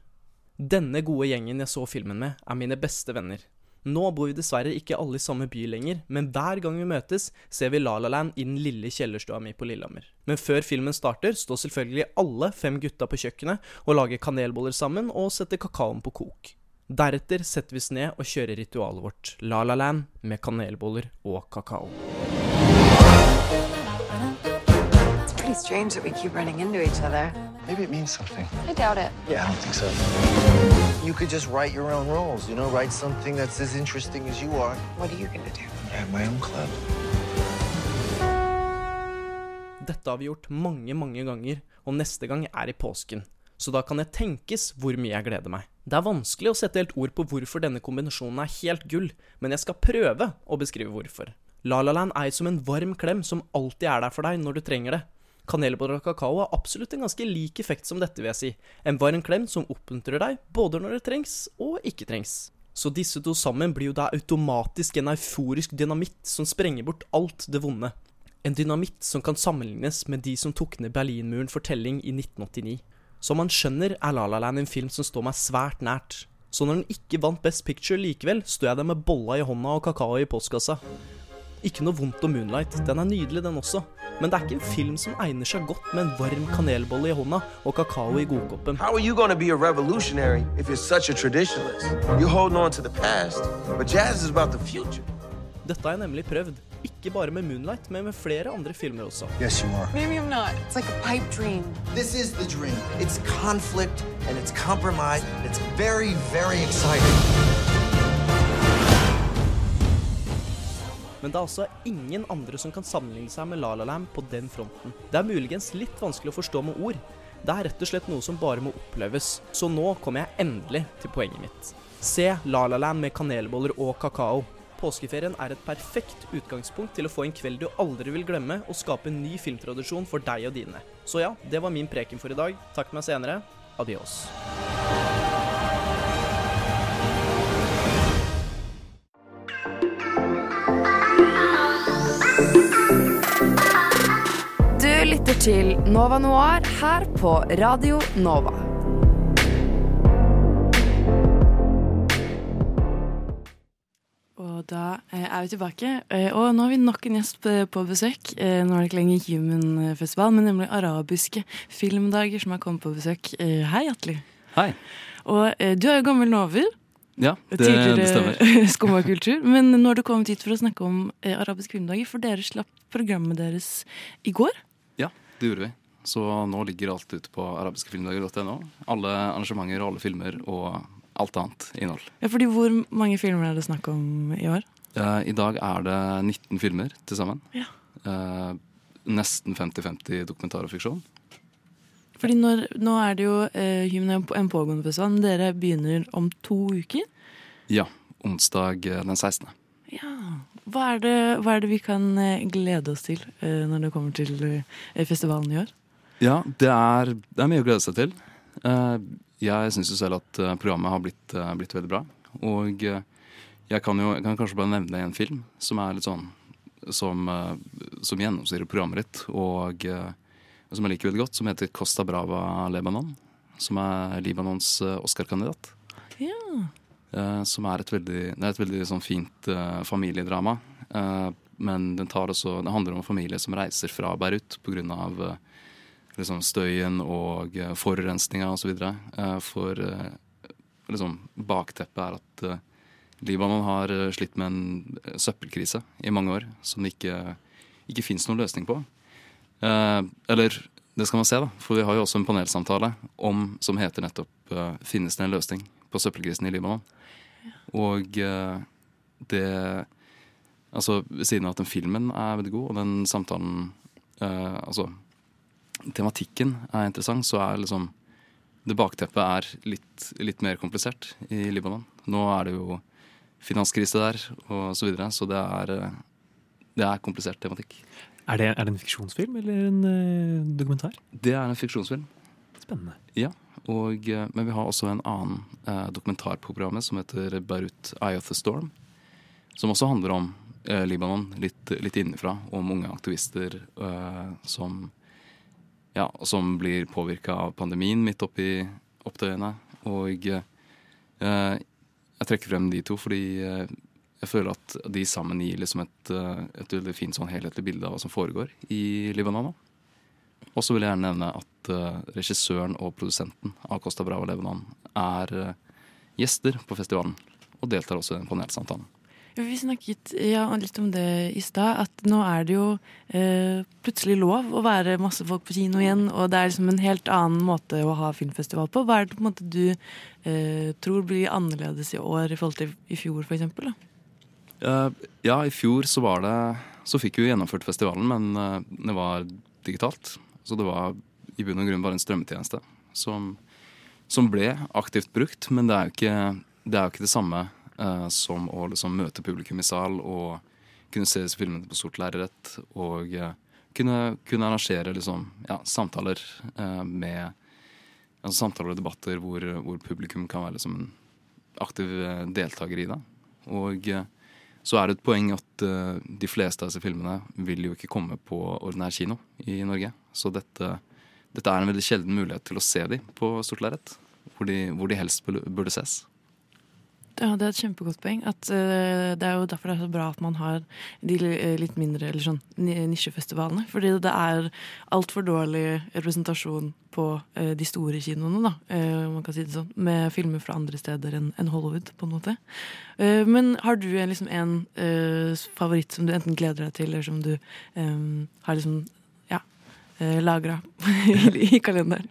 Denne gode gjengen jeg så filmen med, er mine beste venner. Nå bor vi dessverre ikke alle i samme by lenger, men hver gang vi møtes, ser vi La La Land i den lille kjellerstua mi på Lillehammer. Men før filmen starter, står selvfølgelig alle fem gutta på kjøkkenet og lager kanelboller sammen og setter kakaoen på kok. Deretter setter vi oss ned og kjører ritualet vårt, La La Land med kanelboller og kakao. Pretty strange that we keep running into each other. Maybe it means something. I doubt it. Yeah, I don't think so. You could just write your own rules, you know, write something that's as interesting as you are. What are you gonna do? I have my own club. Dette har vi gjort mange, mange ganger, og neste gang er i påsken. Så da kan det tenkes hvor mye jeg gleder meg. Det er vanskelig å sette helt ord på hvorfor denne kombinasjonen er helt gull, men jeg skal prøve å beskrive hvorfor. La La Land er som en varm klem som alltid er der for deg når du trenger det. Kanelboller og kakao har absolutt en ganske lik effekt som dette, vil jeg si. En varm klem som oppmuntrer deg både når det trengs og ikke trengs. Så disse to sammen blir jo da automatisk en euforisk dynamitt som sprenger bort alt det vonde. En dynamitt som kan sammenlignes med de som tok ned Berlinmuren for telling i 1989. Som man skjønner, er La La Land en film som står meg svært nært. Så når den ikke vant Best Picture likevel, står jeg der med bolla i hånda og kakao i postkassa. Ikke noe vondt om Moonlight, den er nydelig den også. Men det er ikke en film som egner seg godt med en varm kanelbolle i hånda og kakao i godkoppen. How are you going to be a revolutionary if you're such a traditionalist? You're holding on to the past, but jazz is about the future. Dette har jeg nemlig prøvd. Ikke bare med Moonlight, men med flere andre filmer også. Yes, you are. Maybe I'm not. It's like a pipe dream. This is the dream. It's conflict and it's compromise. It's very, very exciting. Men det er altså ingen andre som kan sammenligne seg med La La Land på den fronten. Det er muligens litt vanskelig å forstå med ord. Det er rett og slett noe som bare må oppleves. Så nå kommer jeg endelig til poenget mitt. Se La La Land med kanelboller og kakao. Påskeferien er et perfekt utgangspunkt til å få en kveld du aldri vil glemme, og skape en ny filmtradisjon for deg og dine. Så ja, det var min preken for i dag. Takk meg senere. Adios. Lytter til Nova Noir her på Radio Nova. Og da eh, er vi tilbake. Eh, og nå har vi nok en gjest på, på besøk. Eh, nå er det ikke lenger Human Festival, men nemlig arabiske filmdager som har kommet på besøk. Hei, Atle. Hei. Og du er jo gammel nover. Ja, det, det stemmer. Skummakultur. Men nå har du kommet hit for å snakke om eh, arabiske filmdager, for dere slapp programmet deres i går. Det gjorde vi. Så nå ligger alt ute på arabiskefilmdager.no. Alle arrangementer, alle filmer og alt annet innhold. Ja, fordi Hvor mange filmer er det snakk om i år? Eh, I dag er det 19 filmer til sammen. Ja. Eh, nesten 50-50 dokumentar og fiksjon. Fordi når, Nå er det jo eh, en pågående festival, men dere begynner om to uker. Ja. Onsdag eh, den 16. Ja. Hva er det, hva er det vi kan eh, glede oss til eh, når det kommer til eh, festivalen i år? Ja, det er, det er mye å glede seg til. Jeg syns jo selv at programmet har blitt, blitt veldig bra. Og jeg kan jo jeg kan kanskje bare nevne en film som er litt sånn som, som gjennomsyrer programmet ditt, og som jeg liker veldig godt, som heter Costa Brava Lebanon. Som er Libanons Oscar-kandidat. Ja. Eh, som er et veldig, det er et veldig sånn fint eh, familiedrama. Eh, men den også, det handler om en familie som reiser fra Beirut pga. Uh, liksom støyen og uh, forurensninga osv. Uh, for liksom, bakteppet er at Libanon har slitt med en søppelkrise i mange år som det ikke, ikke fins noen løsning på. Eh, eller det skal man se, da. For vi har jo også en panelsamtale om, som heter nettopp eh, 'Finnes det en løsning på søppelkrisen i Libanon?' Og eh, det Altså, ved siden av at den filmen er veldig god, og den samtalen eh, Altså, tematikken er interessant, så er liksom Det bakteppet er litt, litt mer komplisert i Libanon. Nå er det jo finanskrise der, og så videre, så det er, eh, det er komplisert tematikk. Er det, er det en fiksjonsfilm eller en uh, dokumentar? Det er en fiksjonsfilm. Spennende. Ja, og, eh, men vi har også en annen eh, dokumentar på programmet som heter Beirut Eye of the Storm. Som også handler om eh, Libanon litt, litt innenfra. Om unge aktivister eh, som, ja, som blir påvirka av pandemien midt oppi opptøyene. Og eh, jeg trekker frem de to fordi eh, jeg føler at de sammen gir liksom et, et, et veldig fint sånn helhetlig bilde av hva som foregår i Libanon nå. Og så vil jeg gjerne nevne at eh, regissøren og produsenten av Costa Brava Lebanon er eh, gjester på festivalen. Og deltar også i den panelsamtalen. Vi snakket ja, litt om det i stad, at nå er det jo eh, plutselig lov å være masse folk på kino igjen, og det er liksom en helt annen måte å ha filmfestival på. Hva er det på en måte du eh, tror blir annerledes i år i forhold til i fjor, for eksempel? Eh, ja, i fjor så var det Så fikk vi gjennomført festivalen, men uh, det var digitalt. Så det var i bunn og grunn bare en strømmetjeneste som, som ble aktivt brukt, men det er jo ikke det, jo ikke det samme eh, som å liksom møte publikum i sal og kunne se disse filmene på stort lerret og eh, kunne, kunne arrangere liksom, ja, samtaler eh, med altså Samtaler og debatter hvor, hvor publikum kan være liksom en aktiv deltaker i det. Og eh, så er det et poeng at uh, de fleste av disse filmene vil jo ikke komme på ordinær kino i Norge. Så dette, dette er en veldig sjelden mulighet til å se dem på stort lerret. Hvor, hvor de helst burde ses. Ja, Det er et kjempegodt poeng. At, uh, det er jo derfor det er så bra at man har de eh, litt mindre eller sånn nisjefestivalene. Fordi det er altfor dårlig representasjon på uh, de store kinoene, da, uh, man kan si det sånn, med filmer fra andre steder enn en Hollywood, på en måte. Men har du liksom en favoritt som du enten gleder deg til, eller som du um, har liksom ja, lagra i, kalenderen?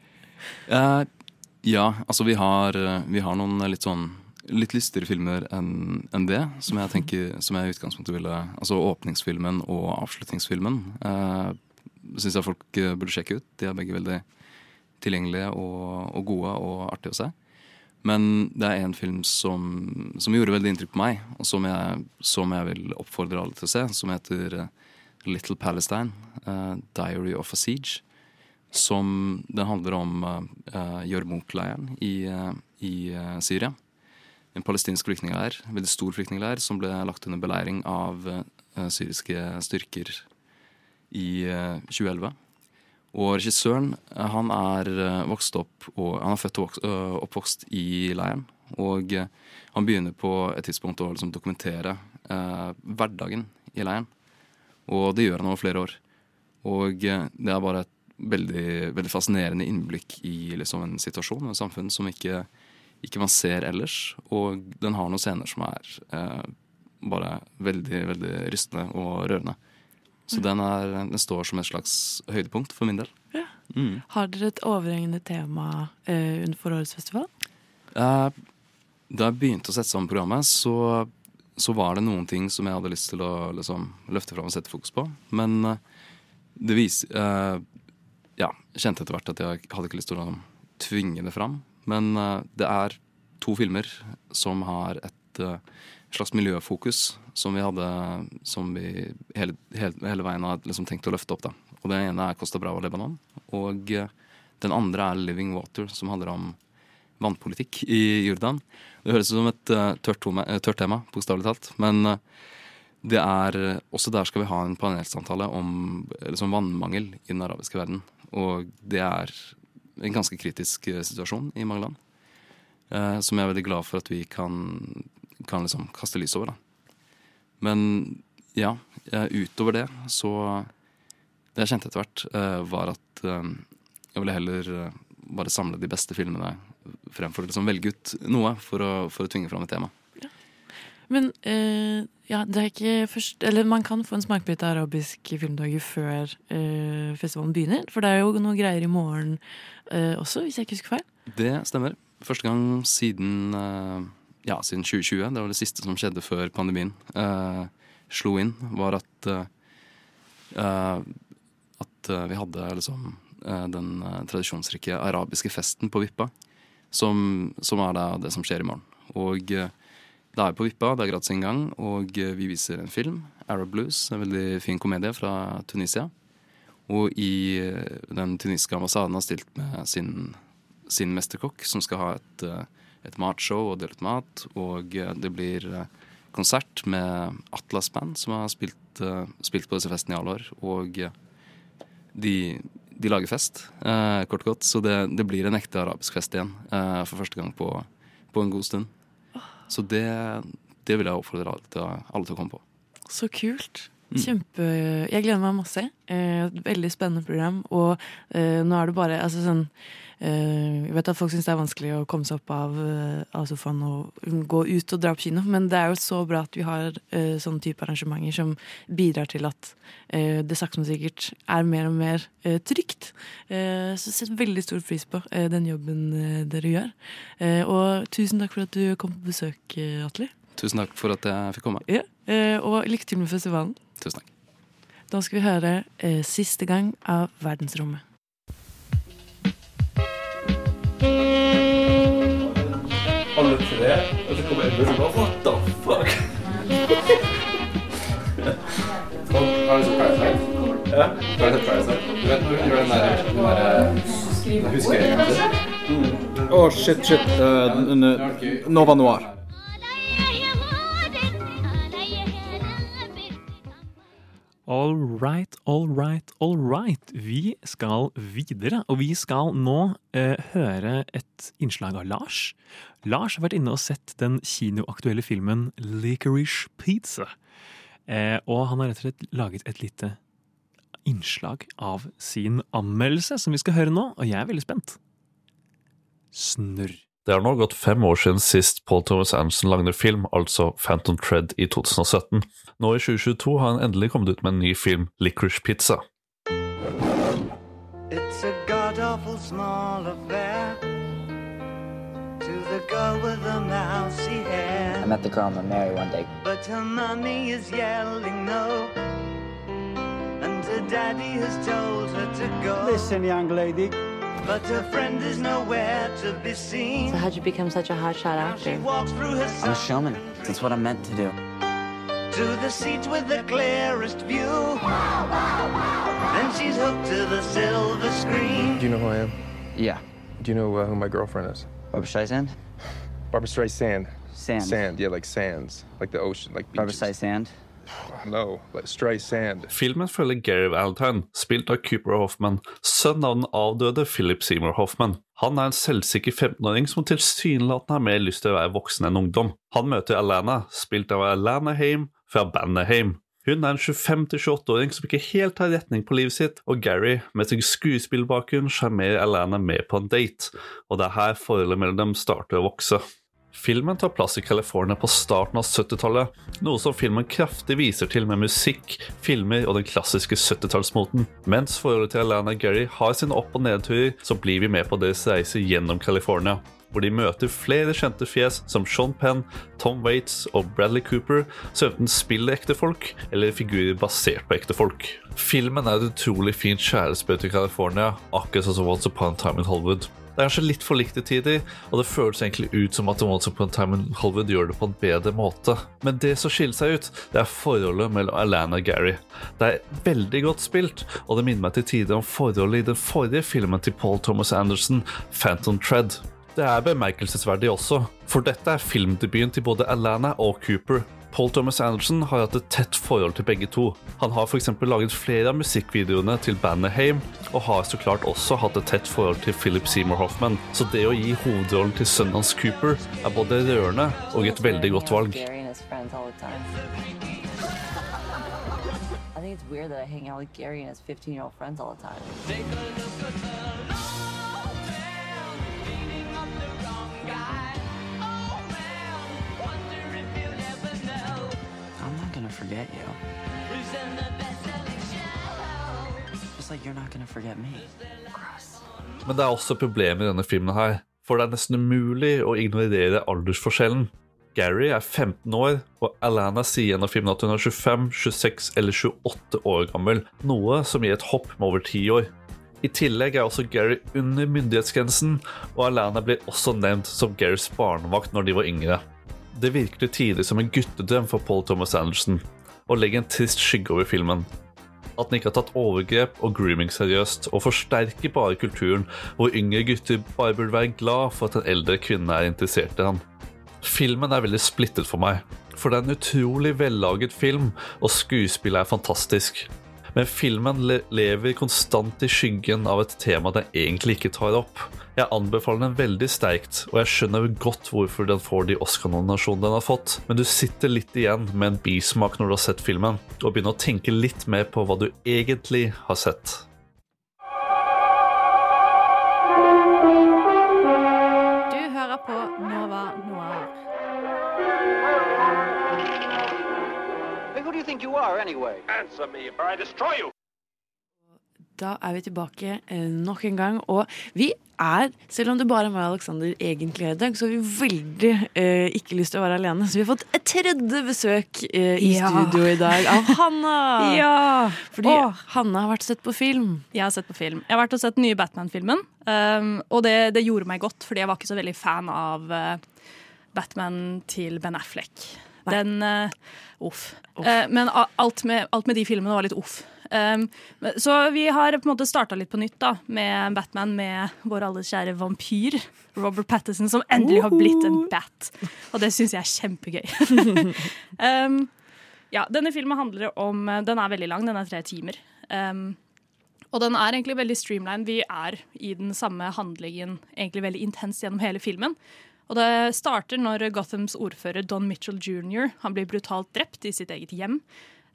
Ja, altså vi har, vi har noen litt sånn litt lystigere filmer enn en det, som jeg tenker som jeg i utgangspunktet ville Altså åpningsfilmen og avslutningsfilmen eh, syns jeg folk eh, burde sjekke ut. De er begge veldig tilgjengelige og, og gode og artige å se. Men det er en film som, som gjorde veldig inntrykk på meg, og som jeg, som jeg vil oppfordre alle til å se, som heter eh, Little Palestine, eh, Diary of a Siege. Som Den handler om uh, Jarmouk-leiren i, eh, i eh, Syria. En palestinsk flyktningleir, en veldig stor flyktningleir, som ble lagt under beleiring av eh, syriske styrker i eh, 2011. Og regissøren eh, han er eh, vokst opp og, Han er født og vokst, oppvokst i leiren. Og eh, han begynner på et tidspunkt å liksom, dokumentere eh, hverdagen i leiren. Og det gjør han over flere år. Og eh, det er bare et veldig, veldig fascinerende innblikk i liksom, en situasjon og et samfunn som ikke, ikke man ser ellers. Og den har noen scener som er eh, bare veldig, veldig rystende og rørende. Så den, er, den står som et slags høydepunkt for min del. Ja. Mm. Har dere et overhengende tema eh, under for årets festival? Eh, da jeg begynte å sette sammen programmet, så, så var det noen ting som jeg hadde lyst til å liksom, løfte fram og sette fokus på. Men eh, det viser eh, Ja, jeg kjente etter hvert at jeg hadde ikke lyst til å tvinge det fram. Men eh, det er to filmer som har et eh, slags miljøfokus som vi hadde Som vi hele, hele, hele veien har liksom tenkt å løfte opp. da. Og Det ene er Costa Brava Lebanon. Og eh, den andre er Living Water, som handler om vannpolitikk i Jordan. Det høres ut som et tørt, tørt tema, bokstavelig talt. Men det er også der skal vi ha en panelsamtale om liksom vannmangel i den arabiske verden. Og det er en ganske kritisk eh, situasjon i mange land. eh, som jeg er veldig glad for at vi kan, kan liksom kaste lys over. Da. Men ja, eh, utover det så Det jeg kjente etter hvert, eh, var at eh, jeg ville heller bare samle de beste filmene fremfor å liksom velge ut noe for å, for å tvinge fram et tema. Men eh, ja, det er ikke først Eller man kan få en smakebit av arabiske filmdager før eh, festivalen begynner. For det er jo noe greier i morgen eh, også, hvis jeg ikke husker feil. Det stemmer. Første gang siden, eh, ja, siden 2020, det var det siste som skjedde før pandemien eh, slo inn, var at eh, at vi hadde liksom den tradisjonsrike arabiske festen på Vippa, som, som er da det som skjer i morgen. Og eh, det er på Vippa, det er gratis inngang, og eh, vi viser en film, Arab Blues, en veldig fin komedie fra Tunisia. Og i eh, den tunisiske ambassaden har stilt med sin, sin mesterkokk, som skal ha et, eh, et matshow og dele ut mat. Og det blir konsert med Atlas Band, som har spilt, spilt på disse festene i alle år. Og de, de lager fest, kort og godt. Så det, det blir en ekte arabisk fest igjen for første gang på, på en god stund. Så det, det vil jeg oppfordre alle til, alle til å komme på. Så kult. Kjempe Jeg gleder meg masse. Eh, et veldig spennende program. Og eh, nå er det bare altså sånn eh, Jeg vet at folk syns det er vanskelig å komme seg opp av, av sofaen og gå ut og dra på kino, men det er jo så bra at vi har eh, sånne type arrangementer som bidrar til at eh, det sakte, men sikkert er mer og mer eh, trygt. Eh, så jeg setter veldig stor pris på den jobben dere gjør. Eh, og tusen takk for at du kom på besøk, Atle. Tusen takk for at jeg fikk komme. Ja, eh, og lykke til med festivalen. Tusen takk. Da skal vi høre eh, 'Siste gang' av Verdensrommet. Alle tre, og så kommer Edmund og bare What the fuck? Har du sett Parasite? Ja. Har du sett Parasite? Du vet når hun gjør den der, den der den huskeringen sin? Å, shit, shit. Uh, Nova Noir. All right, all right, all right. Vi skal videre, og vi skal nå eh, høre et innslag av Lars. Lars har vært inne og sett den kinoaktuelle filmen Licorice Pizza. Eh, og han har rett og slett laget et lite innslag av sin anmeldelse, som vi skal høre nå, og jeg er veldig spent. Snurr. Det har nå gått fem år siden sist Paul Thomas Anderson lagde film, altså Phantom Tread i 2017. Nå i 2022 har han endelig kommet ut med en ny film, Licorice Pizza. It's a god awful small affair to the girl with the mousy hair. I met the girl I'm gonna marry one day. But her mommy is yelling no, and her daddy has told her to go. Listen, young lady. But her friend is nowhere to be seen. So how'd you become such a hotshot actor? Walks through her I'm a showman. That's what I'm meant to do. to the seats with the clearest view. Then she's hooked to the silver screen. Do you know who I am? Yeah. Do you know uh, who my girlfriend is? Barbara Streisand? Barbara Streisand. Sand. Sand, yeah, like sands. Like the ocean, like Barbara beaches. Streisand? No, like Streisand. Filmen følger Gary Valentine, spilt av Cooper Hoffman, sønn av den avdøde Philip Seymour Hoffman. Han er en selvsikker 15-åring som tilsynelatende har mer lyst til å være voksen enn ungdom. Han møter Alana, spilt av Alana Haim fra bandet Haim. Hun er en 25-28-åring som ikke helt har retning på livet sitt, og Gary, med sin skuespillbakgrunn, sjarmerer Alana med på en date, og det er her forholdet mellom dem starter å vokse. Filmen tar plass i California på starten av 70-tallet, noe som filmen kraftig viser til med musikk, filmer og den klassiske 70-tallsmoten. Mens forholdet til Alana Gary har sine opp- og nedturer, så blir vi med på deres reise gjennom California. Hvor de møter flere kjente fjes som Sean Penn, Tom Waits og Bradley Cooper, som enten spiller ekte folk eller figurer basert på ekte folk. Filmen er et utrolig fint kjærespøy til California, akkurat sånn som Once Upon a Time in Hollywood. Det er kanskje litt for likt i tider, og det føles egentlig ut som at Once Upon a Time in Hollywood gjør det på en bedre måte. Men det som skiller seg ut, det er forholdet mellom Alana og Gary. Det er veldig godt spilt, og det minner meg til tider om forholdet i den forrige filmen til Paul Thomas Anderson, Phantom Tread. Det er bemerkelsesverdig også, for dette er filmdebuten til både Alana og Cooper. Paul Thomas Anderson har hatt et tett forhold til begge to. Han har f.eks. laget flere av musikkvideoene til bandet Haim, og har så klart også hatt et tett forhold til Philip Seymour Hoffman. Så det å gi hovedrollen til sønnen hans Cooper er både rørende og et veldig godt valg. I think it's weird that I hang out with Gary and his 15 year old friends all the time. Forget you. Just like you're not gonna forget me. Men det er også problemer i denne filmen her, for det er nesten umulig å ignorere aldersforskjellen. Gary er 15 år, og Alana sier gjennom filmen at hun er 25, 26 eller 28 år gammel, noe som gir et hopp med over 10 år. I tillegg er også Gary under myndighetsgrensen, og Alana blir også nevnt som Garys barnevakt når de var yngre. Det virker tider som en guttedrøm for Paul Thomas Anderson, og legger en trist skygge over filmen. At den ikke har tatt overgrep og grooming seriøst, og forsterker bare kulturen hvor yngre gutter bare burde være glad for at en eldre kvinne er interessert i han. Filmen er veldig splittet for meg, for det er en utrolig vellaget film, og skuespillet er fantastisk. Men filmen le lever konstant i skyggen av et tema den egentlig ikke tar opp. Jeg anbefaler den veldig sterkt, og jeg skjønner godt hvorfor den får de Oscar-nominasjonene den har fått, men du sitter litt igjen med en bismak når du har sett filmen, og begynner å tenke litt mer på hva du egentlig har sett. Du hører på Nova Noir. Hey, who do you think you are, anyway? Answer me, or I destroy you! Da er vi tilbake eh, nok en gang. Og vi er, selv om det bare er meg og Alexander egentlig i dag, så har vi veldig eh, ikke lyst til å være alene. Så vi har fått et tredje besøk eh, i Ja. studio i dag av Hanna. Ja. Fordi Åh. Hanna har vært sett på film. Jeg har sett på film. Jeg har vært og sett den nye Batman-filmen. Um, og det, det gjorde meg godt, fordi jeg var ikke så veldig fan av uh, Batman til Ben Affleck. Den uh, Uff. Eh, men alt med, alt med de filmene var litt uff. Um, så vi har på en måte starta litt på nytt da med Batman med vår alles kjære vampyr Robert Patterson, som endelig har blitt en bat. Og det syns jeg er kjempegøy. um, ja, denne filmen handler om Den er veldig lang, den er tre timer. Um, og den er egentlig veldig streamlined. Vi er i den samme handlingen egentlig veldig intenst gjennom hele filmen. Og det starter når Gothams ordfører Don Mitchell jr. Han blir brutalt drept i sitt eget hjem.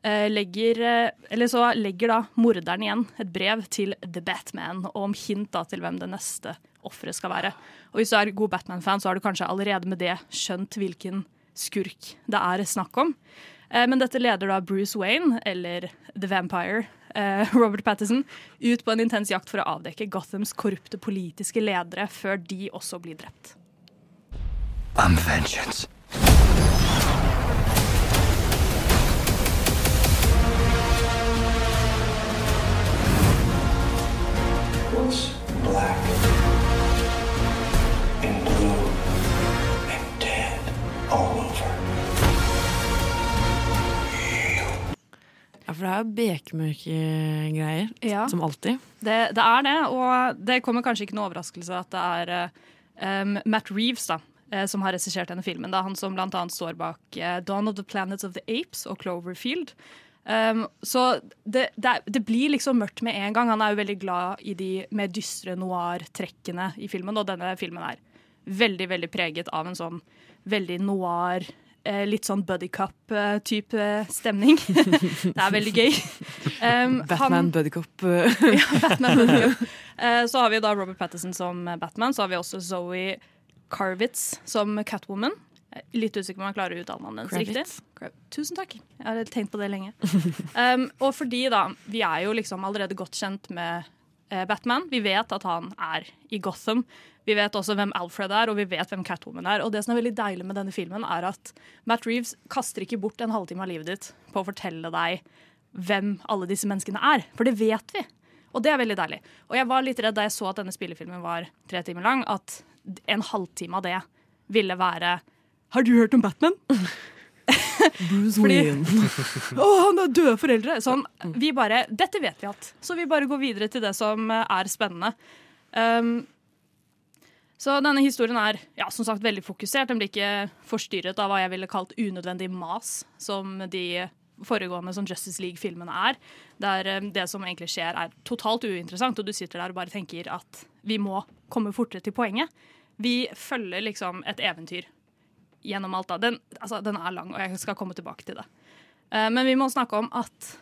Eh, Legger, eh, eller så legger da morderen igjen et brev til The Batman om hint da til hvem det neste offeret skal være. Og Hvis du er god Batman-fan, så har du kanskje allerede med det skjønt hvilken skurk det er snakk om. Eh, Men dette leder da Bruce Wayne, eller The Vampire, Robert Pattison, ut på en intens jakt for å avdekke Gothams korrupte politiske ledere før de også blir drept. I'm vengeance. What's black and blue and dead all over? Ja, for det er jo bekmørke greier, Ja. som alltid. Det, det er det, og det kommer kanskje ikke noe overraskelse at det er eh, um, Matt Reeves da, eh, som har regissert denne filmen. Er han som annet står bak eh, Dawn of the Planets of the Apes og Cloverfield. Um, så det, det, det blir liksom mørkt med en gang. Han er jo veldig glad i de mer dystre noir-trekkene i filmen, og denne filmen er veldig, veldig preget av en sånn veldig noir, eh, litt sånn buddycup-type stemning. det er veldig gøy. Um, Batman buddycup. ja, Batman Buddy Eh, Så har vi da Robert Patterson som Batman. Så har vi også Zoe Carvitz som Catwoman. Litt usikker på om jeg klarer å uttale navnet hennes riktig. Kravitz. Tusen takk. Jeg har tenkt på det lenge. Um, og fordi da, vi er jo liksom allerede godt kjent med eh, Batman. Vi vet at han er i Gotham. Vi vet også hvem Alfred er, og vi vet hvem Catwoman er. Og det som er veldig deilig med denne filmen, er at Matt Reeves kaster ikke bort en halvtime av livet ditt på å fortelle deg hvem alle disse menneskene er. For det vet vi. Og det er veldig deilig. Og jeg var litt redd da jeg så at denne spillefilmen var tre timer lang, at en halvtime av det ville være Har du hørt om Batman? Bruce Wayne. Å, han har døde foreldre! Sånn, vi bare, Dette vet vi alt. Så vi bare går videre til det som eh, er spennende. Um, så denne historien er ja, som sagt veldig fokusert. Den blir ikke forstyrret av hva jeg ville kalt unødvendig mas, som de foregående som Justice League-filmene er. Der eh, det som egentlig skjer, er totalt uinteressant, og du sitter der og bare tenker at vi må komme fortere til poenget. Vi følger liksom et eventyr gjennom alt. Den, altså, den er lang, og jeg skal komme tilbake til det. Uh, men vi må snakke om at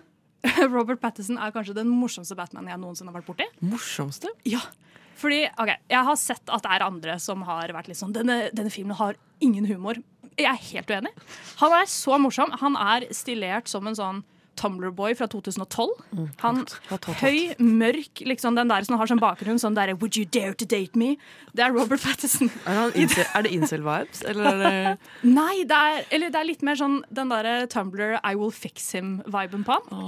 Robert Patterson er kanskje den morsomste Batmanen jeg noensinne har vært borti. Morsomste? Ja. Fordi, ok, Jeg har sett at det er andre som har vært litt sånn denne, denne filmen har ingen humor. Jeg er helt uenig. Han er så morsom. Han er stillert som en sånn Tumblr-boy fra 2012. Han høy, mørk, liksom den der som har sånn bakgrunn, sånn derre 'Would you dare to date me?' Det er Robert Patterson. Er, incel, er det incel-vibes, eller er det Nei, det er, eller det er litt mer sånn den derre Tumblr 'I will fix him'-viben på han.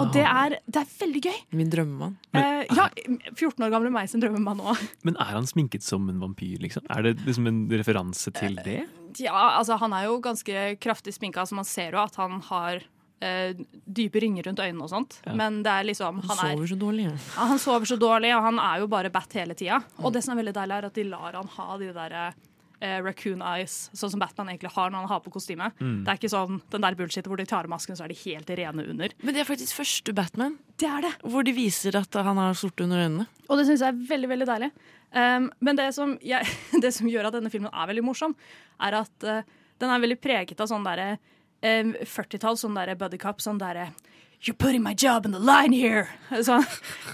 Og det er, det er veldig gøy. min drømmemann? Eh, ja, 14 år gamle meg sin drømmemann òg. Men er han sminket som en vampyr, liksom? Er det liksom en referanse til det? Ja, altså han er jo ganske kraftig sminka, så man ser jo at han har eh, dype ringer rundt øynene og sånt. Ja. Men det er liksom Han han, er, sover så dårlig. Ja. ja, han sover så dårlig, og han er jo bare bat hele tida. Og det som er veldig deilig, er at de lar han ha de der eh, raccoon eyes, sånn som Batman egentlig har når han har på kostyme. Mm. Det er ikke sånn den der bullshit hvor de tar av masken, så er de helt rene under. Men det er faktisk første Batman. Det er det. Hvor de viser at han har sorte under øynene. Og det syns jeg er veldig veldig deilig. Um, men det som, jeg, det som gjør at denne filmen er veldig morsom, er at uh, den er veldig preget av sånn derre um, 40-tall, sånn derre buddycup, sånn derre You're putting my job in the line here! Så,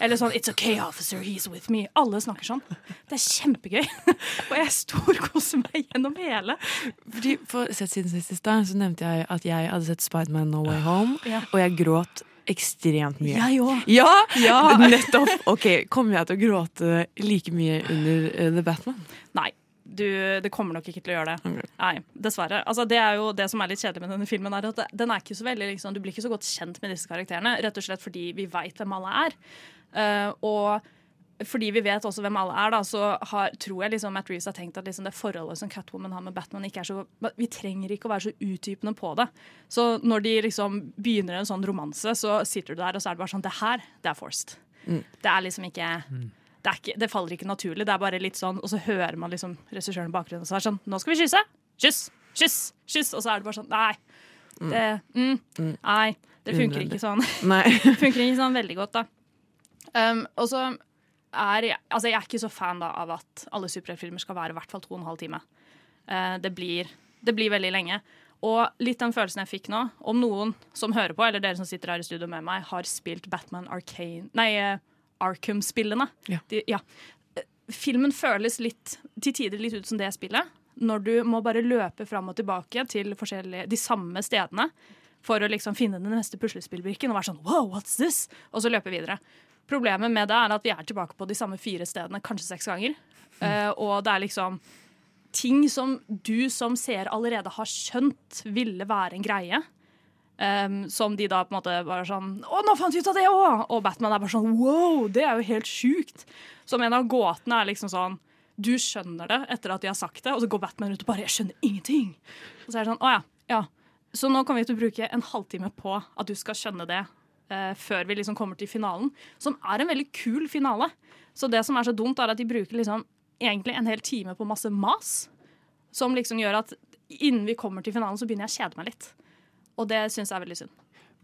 eller sånn It's okay, officer, he's with me. Alle snakker sånn. Det er kjempegøy. Og jeg storkoser meg gjennom hele. Fordi For sett siden sist i stad så nevnte jeg at jeg hadde sett Spiderman No Way Home, Ja. og jeg gråt ekstremt mye. Jeg òg. Ja! Ja. Nettopp! Ok, Kommer jeg til å gråte like mye under eh, The Batman? Nei. Du, det kommer nok ikke til å gjøre det. Nei, Dessverre. Altså, det er jo det som er litt kjedelig med denne filmen. er at Den er ikke så veldig, liksom, Du blir ikke så godt kjent med disse karakterene, rett og slett fordi vi veit hvem alle er. Uh, og fordi vi vet også hvem alle er, da, så har, tror jeg liksom Matt Reeves har tenkt at liksom det forholdet som Catwoman har med Batman, ikke er så Vi trenger ikke å være så utdypende på det. Så når de liksom begynner en sånn romanse, så sitter du der, og så er det bare sånn Det her, det er forced. Mm. Det er liksom ikke det, er ikke, det faller ikke naturlig. Det er bare litt sånn, Og så hører man liksom regissøren i bakgrunnen og så er sånn Nå skal vi kysse! Kyss! Kyss! Kyss! Og så er det bare sånn Nei. Det, mm, nei, det funker ikke sånn. Nei. det funker ikke sånn veldig godt, da. Um, og så er jeg Altså, jeg er ikke så fan da av at alle superheltfilmer skal være i hvert fall to og en halv time. Uh, det, blir, det blir veldig lenge. Og litt den følelsen jeg fikk nå, om noen som hører på, eller dere som sitter her i studio med meg, har spilt Batman Arcane Nei, eh, Arkham-spillene. Ja. Ja. Filmen føles litt, til tider litt ut som det spillet. Når du må bare løpe fram og tilbake til de samme stedene for å liksom finne den neste puslespillbrikken og være sånn wow, what's this? Og så løpe videre. Problemet med det er at vi er tilbake på de samme fire stedene kanskje seks ganger. Eh, og det er liksom ting som du som ser allerede har skjønt ville være en greie. Em, som de da på en måte bare sånn Å, nå fant vi ut av det òg! Og Batman er bare sånn wow, det er jo helt sjukt. Som en av gåtene er liksom sånn Du skjønner det etter at de har sagt det, og så går Batman ut og bare Jeg skjønner ingenting. Og så er det sånn Å ja. ja. Så nå kommer vi til å bruke en halvtime på at du skal skjønne det uh, før vi liksom kommer til finalen, som er en veldig kul finale. Så det som er så dumt, er at de bruker liksom egentlig en hel time på masse mas, som liksom gjør at innen vi kommer til finalen, så begynner jeg å kjede meg litt. Og det syns jeg er veldig synd.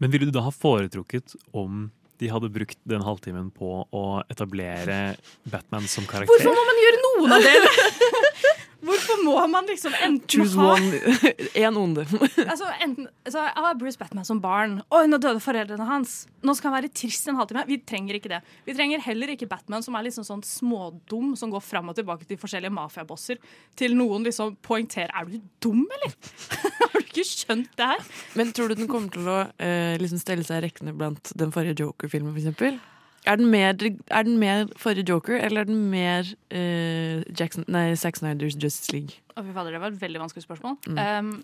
Men ville du da ha foretrukket om de hadde brukt den halvtimen på å etablere Batman som karakter? Hvorfor må man gjøre noen av det? Hvorfor må man liksom enten Choose ha one. Én onde. altså, enten, altså, Jeg har Bruce Batman som barn. Oi, nå døde foreldrene hans. Nå skal han være trist en halvtime. Vi trenger ikke det. Vi trenger heller ikke Batman som er liksom sånn smådum, som går fram og tilbake til forskjellige mafiabosser, til noen liksom poengterer Er du dum, eller? har du ikke skjønt det her? Men tror du den kommer til å eh, liksom stelle seg i rekkene blant den forrige Joker-filmen, f.eks.? Er den, mer, er den mer forrige Joker, eller er den mer uh, Jackson, nei, Zack Snyders Justice League? Å, fy fader, det var et veldig vanskelig spørsmål. Mm. Um,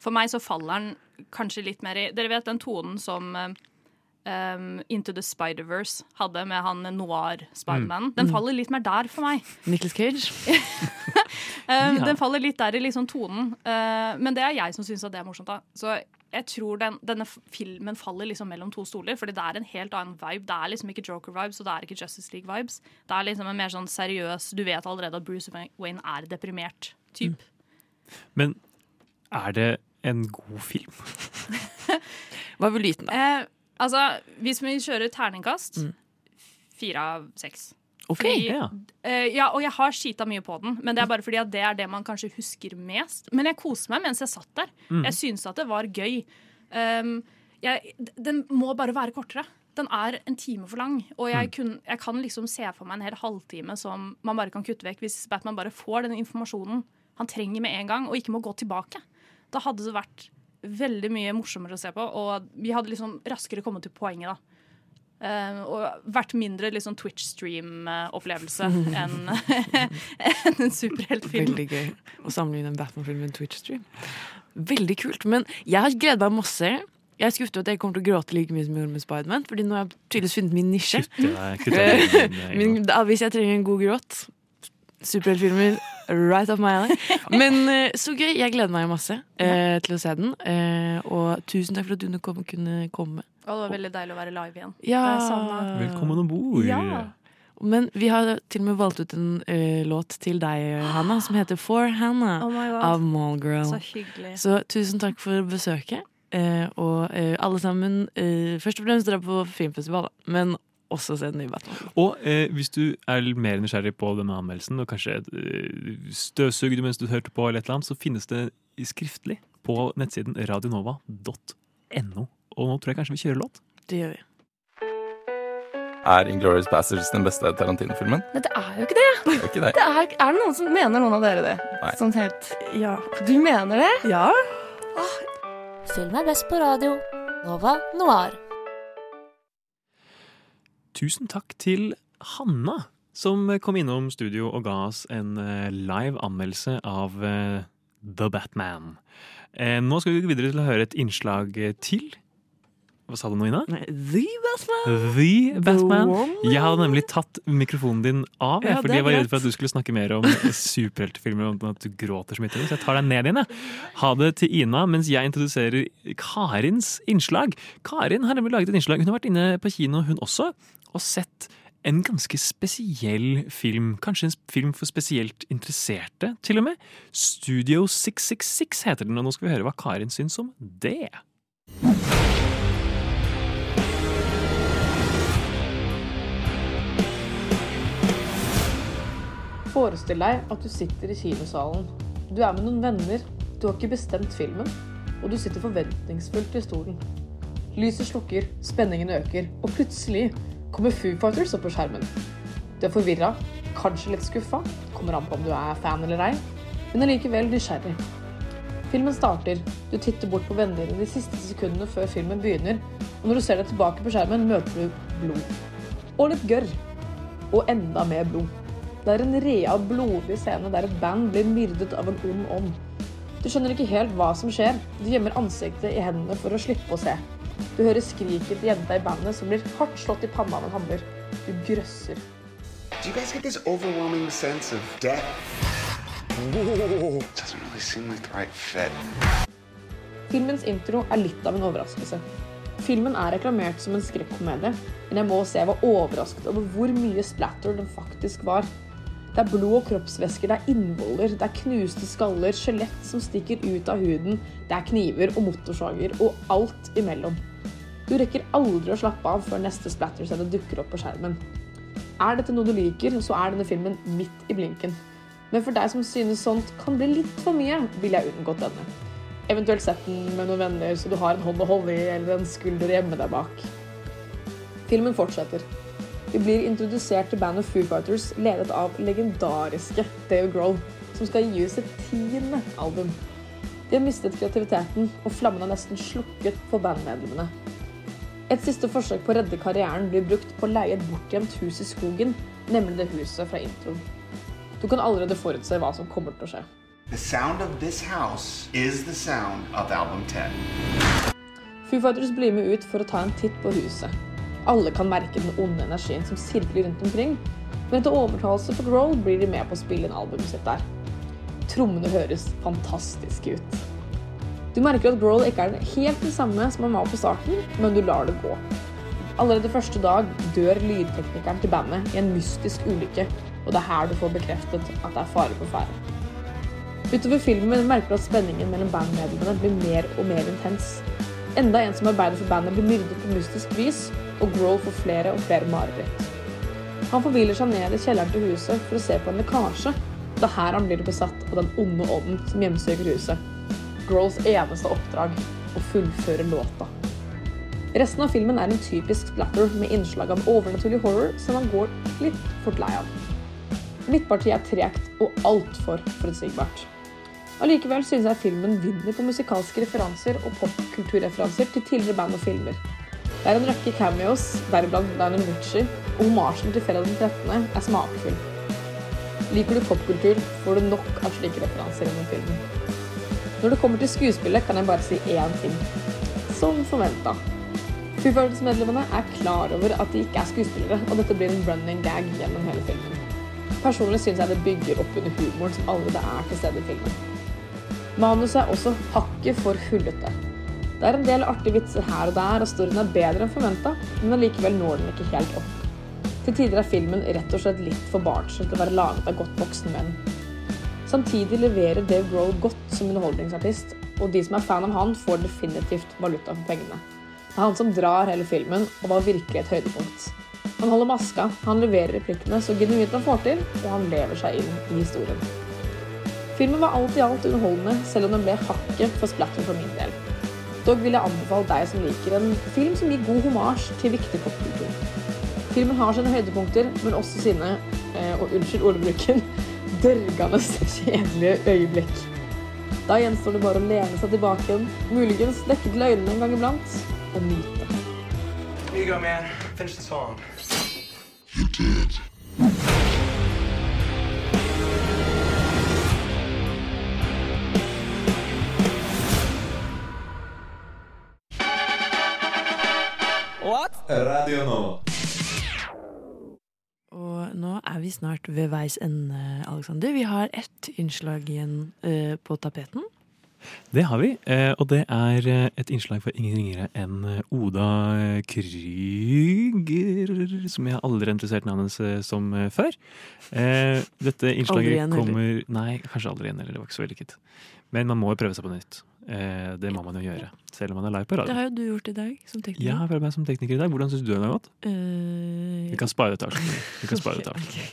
for meg så faller den kanskje litt mer i Dere vet den tonen som um, Into the Spider-Verse hadde med han noir-Spiderman? Mm. Den Mm. faller litt mer der for meg. Nicholas Cage? Um, Ja. Den faller litt der i liksom tonen. Uh, men det er jeg som syns det er morsomt. da Så jeg tror den, denne filmen faller liksom mellom to stoler, fordi det er en helt annen vibe. Det er liksom ikke Joker-vibes, og det er ikke Justice League-vibes. Det er liksom en mer sånn seriøs Du vet allerede at Bruce Wayne er deprimert type. Men er det en god film? Hva vil du gi den, da? Eh, altså, hvis vi kjører terningkast Mm. Fire av seks. Ok, Fordi, ja. Uh, ja, og jeg har skita mye på den, men det er bare fordi at det er det man kanskje husker mest. Men jeg koste meg mens jeg satt der. Mm. Jeg syntes at det var gøy. Um, jeg, den må bare være kortere. Den er en time for lang, og jeg, Mm. kun, jeg kan liksom se for meg en hel halvtime som man bare kan kutte vekk hvis Batman bare får den informasjonen han trenger med en gang, og ikke må gå tilbake. Da hadde det vært veldig mye morsommere å se på, og vi hadde liksom raskere kommet til poenget da. Eh, og vært mindre liksom Twitch-stream-opplevelse enn en, en superheltfilm. Veldig gøy å sammenligne en Batman-film med en Twitch-stream. Veldig kult. Men jeg har gledet meg masse. Jeg er skuffet over at jeg kommer til å gråte like mye som jeg gjorde med Spiderman, Fordi nå har jeg tydeligvis funnet min nisje. Min, da, hvis jeg trenger en god gråt Superheltfilmer, right up my alley. Men eh, så gøy. Jeg gleder meg masse uh, til å se den. Uh, og tusen takk for at du kunne komme. Og det var veldig deilig å være live igjen. Ja. Velkommen om bord. Ja. Men vi har til og med valgt ut en eh, låt til deg, Hanna, som heter For Hannah Oh av Mallgirl. Så hyggelig. Så tusen takk for besøket. Eh, og eh, alle sammen, eh, først og fremst dra på filmfestival, da, men også se den nye Batman. Og eh, hvis du er mer nysgjerrig på denne anmeldelsen, og kanskje støvsugde mens du hørte på, eller et eller annet, så finnes det skriftlig på nettsiden radionova.no. Og nå tror jeg kanskje vi kjører låt. Det gjør vi. Er Inglourious Bastards den beste Tarantino-filmen? Nei, det er jo ikke det. Det er ikke det. Det er, er det noen som mener noen av dere det? Nei. Sånn helt Ja. Du mener det? Ja. Film er best på radio. Nova Noir. Tusen takk til Hanna, som kom innom studio og ga oss en eh, live anmeldelse av eh, The Batman. Eh, Nå skal vi gå videre til å høre et innslag til. Hva sa du nå, Ina? The Batman. The Batman. The Jeg hadde nemlig tatt mikrofonen din av, jeg, Ja, fordi jeg var redd for at du skulle snakke mer om superheltefilmer og at du gråter så mye. Så jeg tar deg ned igjen. Jeg. Ha det til Ina mens jeg introduserer Karins innslag. Karin har nemlig laget et innslag. Hun har vært inne på kino, hun også, og sett en ganske spesiell film. Kanskje en film for spesielt interesserte, til og med. Studio 666 heter den, og nå skal vi høre hva Karin syns om det. Forestill deg at du sitter i kinosalen. Du er med noen venner, du har ikke bestemt filmen, og du sitter forventningsfullt i stolen. Lyset slukker, spenningen øker, og plutselig kommer Foo Fighters opp på skjermen. Du er forvirra, kanskje litt skuffa, kommer an på om du er fan eller ei, men allikevel nysgjerrig. Filmen starter, du titter bort på vennene dine de siste sekundene før filmen begynner, og når du ser deg tilbake på skjermen, møter du blod. Og litt gørr. Og enda mer blod. Det er en rea, blodig scene der et band blir myrdet av en ond ånd. Du skjønner ikke helt hva som skjer. Du gjemmer ansiktet i hendene for å slippe å se. Du hører skriket til jenta i bandet som blir hardt slått i panna av en hammer. Du grøsser. Do you guys get this overwhelming sense of death? Doesn't really seem like the right fit. Filmens intro er litt av en overraskelse. Filmen er reklamert som en skrekkomedie, men jeg må se jeg var overrasket over hvor mye splatter den faktisk var. Det er blod og kroppsvæsker, det er innvoller, det er knuste skaller, skjelett som stikker ut av huden, det er kniver og motorsager og alt imellom. Du rekker aldri å slappe av før neste splatterscene dukker opp på skjermen. Er dette noe du liker, så er denne filmen midt i blinken. Men for deg som synes sånt kan bli litt for mye, vil jeg unngått denne. Eventuelt sett den med noen venner, så du har en hånd å holde i eller en skulder å gjemme deg bak. Filmen fortsetter. Vi blir introdusert til bandet Foo Fighters, ledet av legendariske Dave Grohl, som skal gi ut sitt tiende album. De har mistet kreativiteten, og flammen er nesten slukket for bandmedlemmene. Et siste forsøk på å redde karrieren blir brukt på å leie et bortgjemt hus i skogen, nemlig det huset fra introen. Du kan allerede forutse hva som kommer til å skje. The sound of this house is the sound of album 10. Foo Fighters blir med ut for å ta en titt på huset. Alle kan merke den onde energien som sirkler rundt omkring, men etter overtalelse for Grohl blir de med på å spille inn albumet sitt der. Trommene høres fantastiske ut. Du merker at Grohl ikke er helt den samme som han var på starten, men du lar det gå. Allerede første dag dør lydteknikeren til bandet i en mystisk ulykke, og det er her du får bekreftet at det er fare på ferde. Utover filmen merker du at spenningen mellom bandmedlemmene blir mer og mer intens. Enda en som arbeider for bandet blir myrdet på mystisk vis, og Grohl får flere og flere mareritt. Han forhviler seg ned i kjelleren til huset for å se på en lekkasje. Det er her han blir besatt av den onde ånden som hjemsøker huset. Grohls eneste oppdrag å fullføre låta. Resten av filmen er en typisk splatter med innslag av overnaturlig horror som man går litt fort lei av. Midtpartiet er tregt og altfor forutsigbart. Allikevel synes jeg filmen vinner på musikalske referanser og popkulturreferanser til tidligere band og filmer. Det er en rekke cameos, deriblant Lionel Richie, og homasjen til fredag den 13. er smakfull. Liker du popkultur, får du nok av slike referanser gjennom filmen. Når det kommer til skuespillet, kan jeg bare si én ting. Som forventa. Foo er klar over at de ikke er skuespillere, og dette blir en running gag gjennom hele filmen. Personlig syns jeg det bygger opp under humoren som allerede er til stede i filmen. Manuset er også hakket for hullete. Det er en del artige vitser her og der, og storyen er bedre enn forventa, men allikevel når den ikke helt opp. Til tider er filmen rett og slett litt for barnslig til å være laget av godt voksne menn. Samtidig leverer Dave Grohl godt som underholdningsartist, og de som er fan av han, får definitivt valuta for pengene. Det er han som drar hele filmen, og var virkelig et høydepunkt. Han holder maska, han leverer replikkene så genuint han får til, og han lever seg inn i historien. Filmen var alt i alt underholdende, selv om den ble hakket for splatter for min del. Dog vil jeg anbefale deg som liker en film som gir god homasj til viktig popkultur. Filmen har sine høydepunkter, men også sine, eh, og unnskyld ordbruken, dørgende kjedelige øyeblikk. Da gjenstår det bare å lene seg tilbake igjen, muligens dekke til øynene en gang iblant, og nyte. Here you go, man. Finish the song. Radio Nova. Og nå er vi snart ved veis ende, Alexander. Vi har ett innslag igjen uh, på tapeten. Det har vi, eh, og det er eh, et innslag for ingen ringere enn Oda Krüger, som jeg aldri har interessert navnet hennes som før. Eh, Dette innslaget Aldri igjen, kommer Nei, kanskje aldri igjen, eller det var ikke så vellykket. Men man må jo prøve seg på nytt. Eh, Det må man jo gjøre, selv om man er live på Det radio. har jo du gjort i dag, som tekniker. Jeg har prøvd meg som tekniker i dag. Hvordan syns du det har gått? Eh, Vi kan spare av. Vi kan spare okay, okay.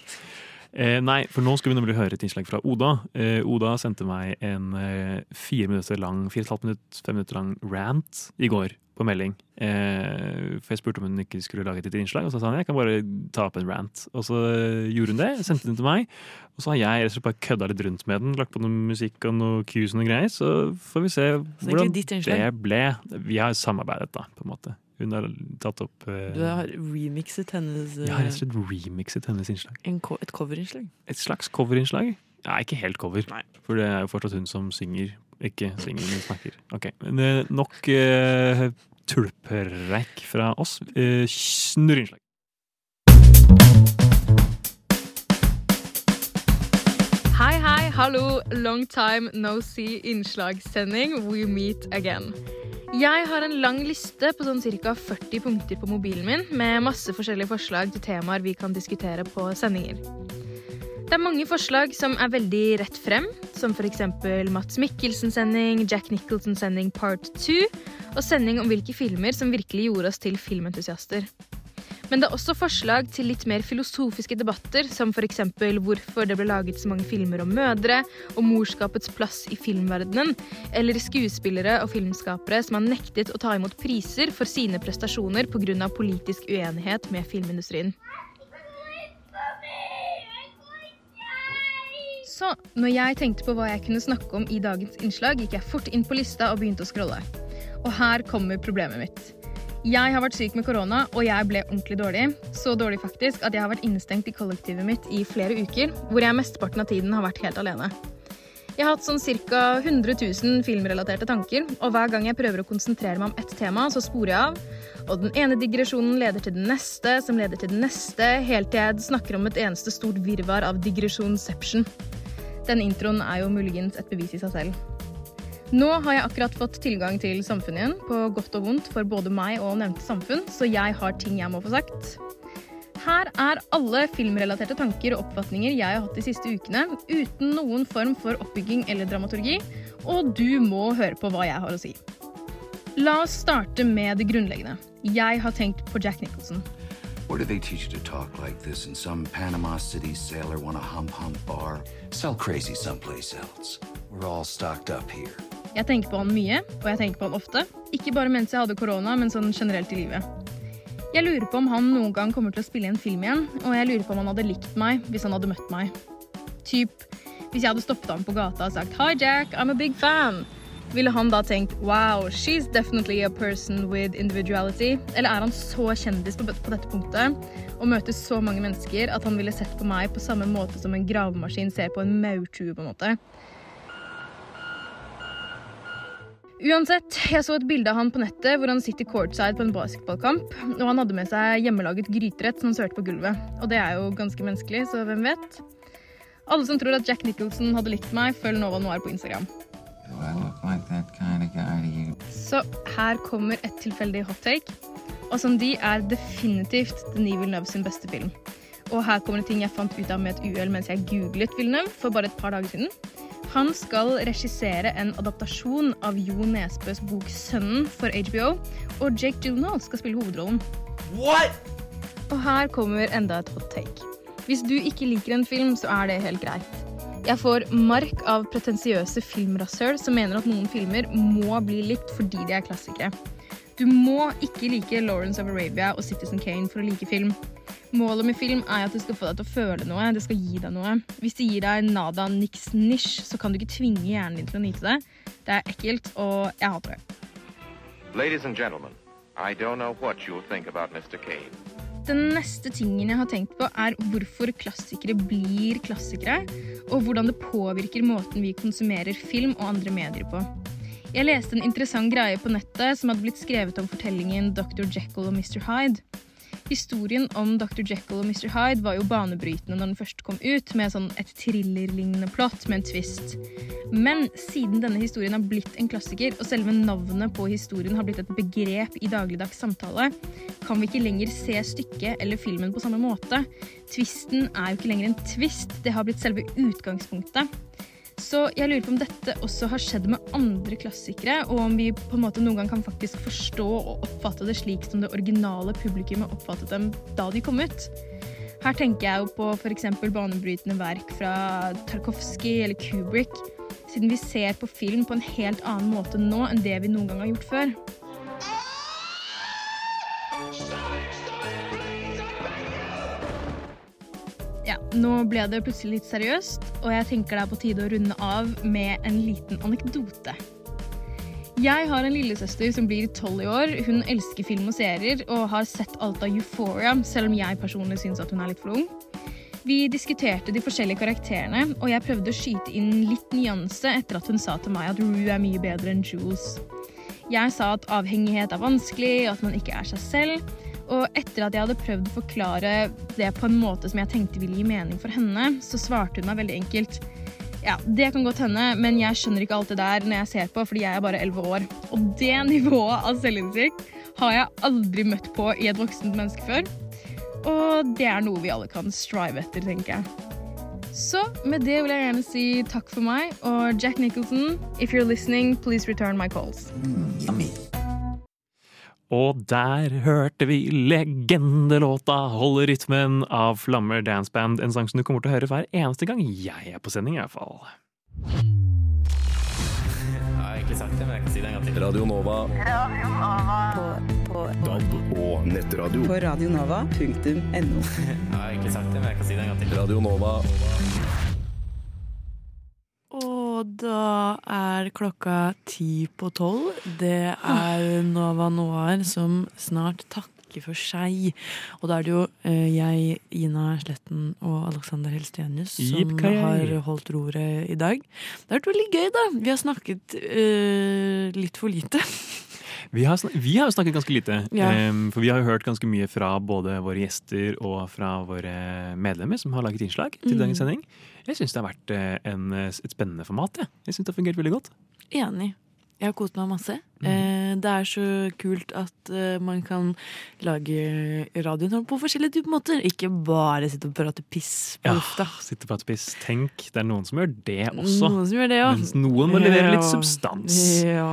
Eh, nei, for nå skal vi nemlig høre et innslag fra Oda. Eh, Oda sendte meg en eh, fire minutter lang, fire og et halvt minutt, fem minutter lang rant i går på melding. Eh, for jeg spurte om hun ikke skulle lage et lite innslag, og så sa hun jeg kan bare ta opp en rant. Og så eh, gjorde hun det, sendte den til meg, og så har jeg rett og slett bare kødda litt rundt med den, lagt på noe musikk og noe cues og noe greier, så får vi se hvordan ditt det ble. Vi har samarbeidet, da, på en måte. Hun har tatt opp eh, Du har remixet hennes eh, Jeg har rett og slett remixet hennes innslag. en ko et coverinnslag. Et slags coverinnslag? Ja, ikke helt cover, Nei. for det er jo fortsatt hun som synger. Ikke synger, men snakker. Ok, eh, Nok uh, tulpereik fra oss. Uh, Snurrinnslag. Hei, hei, hallo. Long time no see innslagssending. We meet again. Jeg har en lang liste på sånn ca. 40 punkter på mobilen min med masse forskjellige forslag til temaer vi kan diskutere på sendinger. Det er mange forslag som er veldig rett frem, som f.eks. Mats Mikkelsen-sending, Jack Nicholson-sending part 2 og sending om hvilke filmer som virkelig gjorde oss til filmentusiaster. Men det er også forslag til litt mer filosofiske debatter, som f.eks. hvorfor det ble laget så mange filmer om mødre, og morskapets plass i filmverdenen, eller skuespillere og filmskapere som har nektet å ta imot priser for sine prestasjoner pga. politisk uenighet med filmindustrien. Så når jeg tenkte på hva jeg kunne snakke om i dagens innslag, gikk jeg fort inn på lista og begynte å scrolle. Og her kommer problemet mitt. Jeg har vært syk med korona, og jeg ble ordentlig dårlig. Så dårlig faktisk at jeg har vært innestengt i kollektivet mitt i flere uker, hvor jeg mesteparten av tiden har vært helt alene. Jeg har hatt sånn ca. 100 000 filmrelaterte tanker, og hver gang jeg prøver å konsentrere meg om ett tema, så sporer jeg av. Og den ene digresjonen leder til den neste, som leder til den neste, helt til jeg snakker om et eneste stort virvar av digresjonsception. Denne introen er jo muligens et bevis i seg selv. Nå har jeg akkurat fått tilgang til samfunnet igjen, på godt og vondt for både meg og nevnte samfunn, så jeg har ting jeg må få sagt. Her er alle filmrelaterte tanker og oppfatninger jeg har hatt de siste ukene, uten noen form for oppbygging eller dramaturgi, og du må høre på hva jeg har å si. La oss starte med det grunnleggende. Jeg har tenkt på Jack Nicholson. Or do they teach you to talk like this in some Panama City sailor want a hump hump bar? Sell crazy someplace else. We're all stocked up here. Jeg tenker på han mye, og jeg tenker på han ofte. Ikke bare mens jeg hadde korona, men sånn generelt i livet. Jeg lurer på om han noen gang kommer til å spille i en film igjen, og jeg lurer på om han hadde likt meg hvis han hadde møtt meg. Typ, hvis jeg hadde stoppet ham på gata og sagt «Hi Jack, I'm a big fan», ville han da tenkt «Wow, she's definitely a person with individuality», eller er han så kjendis på, dette punktet og møter så mange mennesker at han ville sett på meg på samme måte som en gravemaskin ser på en maurtue, på en måte. Uansett, jeg så et bilde av han på nettet hvor han sitter courtside på en basketballkamp, og han hadde med seg hjemmelaget gryterett som han sørte på gulvet. Og det er jo ganske menneskelig, så hvem vet? Alle som tror at Jack Nicholson hadde likt meg, følg Nova Noir på Instagram. Like kind of? Så her kommer et tilfeldig hot take. og som de er definitivt Denis Villeneuve sin beste film. Og her kommer det ting jeg fant ut av med et uhell mens jeg googlet Villeneuve for bare et par dager siden. Han skal regissere en adaptasjon av Jo Nesbøs bok 'Sønnen' for HBO, og Jake Gyllenhaal skal spille hovedrollen. What? Og her kommer enda et hot take. Hvis du ikke liker en film, så er det helt greit. Jeg får mark av pretensiøse filmrasshøl som mener at noen filmer må bli likt fordi de er klassikere. Du må ikke like Lawrence of Arabia og Citizen Kane for å like film. Målet med film er at det skal få deg til å føle noe. Det skal gi deg noe. Hvis det gir deg nada nix nisj, så kan du ikke tvinge hjernen din til å nyte det. Det er ekkelt, og jeg hater det. Ladies and gentlemen, I don't know what you'll think about Mr. Kane. Den neste tingen jeg har tenkt på, er hvorfor klassikere blir klassikere, og hvordan det påvirker måten vi konsumerer film og andre medier på. Jeg leste en interessant greie på nettet som hadde blitt skrevet om fortellingen Dr. Jekyll og Mr. Hyde. Historien om Dr. Jekyll og Mr. Hyde var jo banebrytende når den først kom ut, med sånn et thrillerlignende plott med en twist. Men siden denne historien har blitt en klassiker, og selve navnet på historien har blitt et begrep i dagligdags samtale, kan vi ikke lenger se stykket eller filmen på samme måte. Twisten er jo ikke lenger en twist, det har blitt selve utgangspunktet. Så jeg lurer på om dette også har skjedd med andre klassikere, og om vi på en måte noen gang kan faktisk forstå og oppfatte det slik som det originale publikummet oppfattet dem da de kom ut. Her tenker jeg jo på f.eks. banebrytende verk fra Tarkovskij eller Kubrick, siden vi ser på film på en helt annen måte nå enn det vi noen gang har gjort før. Ja, nå ble det plutselig litt seriøst, og jeg tenker det er på tide å runde av med en liten anekdote. Jeg har en lillesøster som blir tolv i år. Hun elsker film og serier og har sett alt av Euphoria, selv om jeg personlig syns at hun er litt for ung. Vi diskuterte de forskjellige karakterene, og jeg prøvde å skyte inn litt nyanse etter at hun sa til meg at Rue er mye bedre enn Jules. Jeg sa at avhengighet er vanskelig, og at man ikke er seg selv. Og etter at jeg hadde prøvd å forklare det på en måte som jeg tenkte ville gi mening for henne, så svarte hun meg veldig enkelt. Ja, det kan godt hende, men jeg skjønner ikke alt det der når jeg ser på, fordi jeg er bare 11 år. Og det nivået av selvinnsikt har jeg aldri møtt på i et voksent menneske før. Og det er noe vi alle kan strive etter, tenker jeg. Så med det vil jeg gjerne si takk for meg, og Jack Nicholson, if you're listening, please return my calls. Og der hørte vi legendelåta 'Holde rytmen' av Flammer Dance Band. En sang som du kommer til å høre hver eneste gang jeg er på sending, i hvert fall. Jeg har egentlig sagt det, men jeg kan si det en gang til. Radio Nova. På, DAB og nettradio. På radionova.no. Jeg har egentlig sagt det, men jeg kan si det en gang til. Radio Nova. Og da er klokka ti på tolv. Det er Nova Noir som snart takker for seg. Og da er det jo eh, jeg, Ina Sletten og Alexander Helstenius som Yippee-ki-yay. har holdt roret i dag. Det har vært veldig gøy, da. Vi har snakket eh, litt for lite. Vi har, vi har snakket ganske lite, Ja. Um, for vi har jo hørt ganske mye fra både våre gjester og fra våre medlemmer som har laget innslag til Mm. dagens sending. Jeg syns det har vært eh, en, et spennende format. Jeg, jeg syns det har fungert veldig godt. Enig. Jeg har kost meg masse. Eh, det er så kult at eh, man kan lage radioen på forskjellige typer måter. Ikke bare sitte og prate piss på Ja, sitte og prate piss. Tenk, det er noen som gjør det også. Noen som gjør det, ja. Mens noen må levere litt substans. Ja.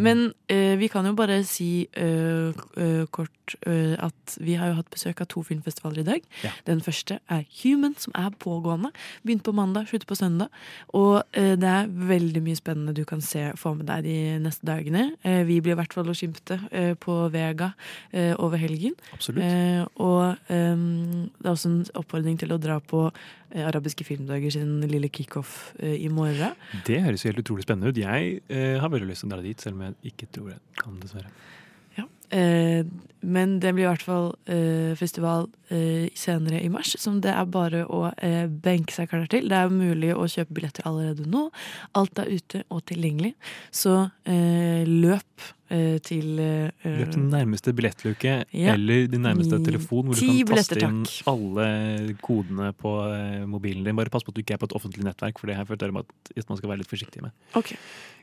Men uh, vi kan jo bare si uh, uh, kort at vi har jo hatt besøk av to filmfestivaler i dag. Ja. Den første er Human, som er pågående. Begynte på mandag, slutter på søndag. Og det er veldig mye spennende du kan se få med deg de neste dagene. Eh, vi blir i hvert fall å skimte eh, på Vega eh, over helgen. Absolutt. Eh, og ehm, det er også en oppfordring til å dra på Arabiske filmdager sin lille kickoff i morgen. Det høres jo helt utrolig spennende ut. Jeg har veldig lyst til å dra dit, selv om jeg ikke tror jeg kan, dessverre. Eh, men det blir i hvert fall eh, festival eh, senere i mars, som det er bare å eh, benke seg klar til. Det er mulig å kjøpe billetter allerede nå. Alt er ute og tilgjengelig. Så eh, løp eh, til eh, Løp til den nærmeste billettluke Ja. eller din nærmeste telefon, hvor du kan taste inn alle kodene på mobilen din. Bare pass på at du ikke er på et offentlig nettverk, for det føler jeg følt at man skal være litt forsiktig med. Ok.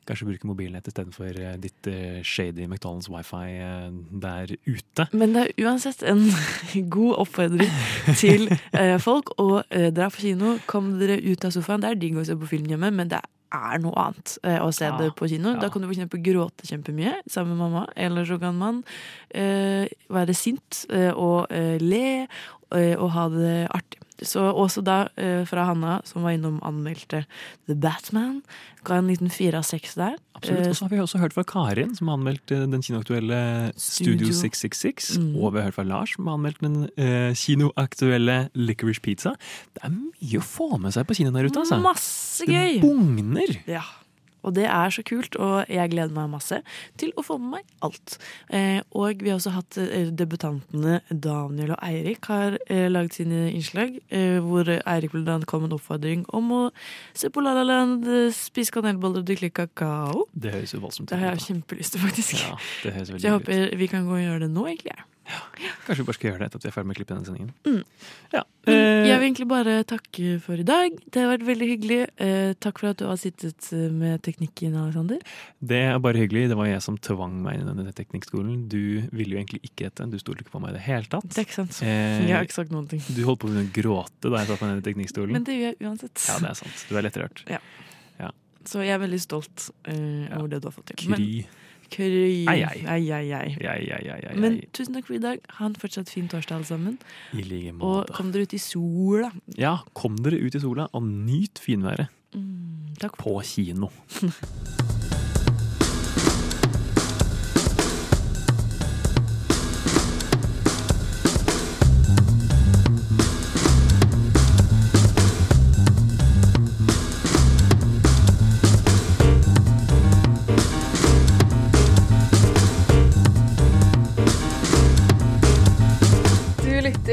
Kanskje bruke mobilnett istedenfor uh, ditt uh, shady McDonald's wifi uh, der ute. Men det er uansett en god oppfordring til eh, folk eh, dra på kino. Kom dere ut av sofaen. Det er digg å se på film hjemme, men det er noe annet eh, å se det på kino. Da kan du eksempel gråte kjempemye sammen med mamma, eller så kan man eh, være sint eh, og eh, le eh, og ha det artig. Så også da eh, fra Hanna, som var innom anmeldte The Batman, ga en liten fire av seks der. Absolutt. Eh, Og så har vi også hørt fra Karin, som har anmeldt eh, den kinoaktuelle Studio Studio. 666. Mm. Og vi har hørt fra Lars, som har anmeldt den eh, kinoaktuelle Licorice Pizza. Det er mye å få med seg på kinoen der ute, altså. Masse gøy! Det bugner! Ja. Og det er så kult, og jeg gleder meg masse til å få med meg alt. Eh, og vi har også hatt eh, debutantene Daniel og Eirik har eh, laget sine innslag, eh, hvor Eirik annet kom med en oppfordring om å se på La La Land, spise kanelboller og drikke kakao. Det høres jo voldsomt ut. Det har jeg kjempelyst til, faktisk. Ja, Så jeg håper vi kan gå og gjøre det nå, egentlig. Kanskje vi bare skal gjøre det etter at vi er ferdig med å klippe denne sendingen. Mm. Ja. Men eh, jeg vil egentlig bare takke for i dag. Det har vært veldig hyggelig. Eh, takk for at du har sittet eh, med teknikken, Alexander. Det er bare hyggelig. Det var jeg som tvang meg inn i denne teknikkskolen. Du ville jo egentlig ikke dette. Du stolte ikke på meg i det hele tatt. Det er ikke sant. Eh, Jeg har ikke sagt noen ting. Du holdt på å gråte da jeg satt meg ned i teknikkstolen. Men det gjør jeg uansett. Ja, det er sant. Du er lettrørt. Ja. Ja. Så jeg er veldig stolt eh, over det du har fått til. Kry. Kry. Ei, ei. Ei, ei, Men tusen takk for i dag. Ha en fortsatt fin torsdag, alle sammen. I like Og kom dere ut i sola. Ja, kom dere ut i sola og nyt finværet. Mm, takk. På kino.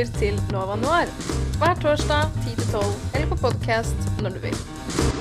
lytter til Nova Noir hver torsdag 10-12 eller på podkast når du vil.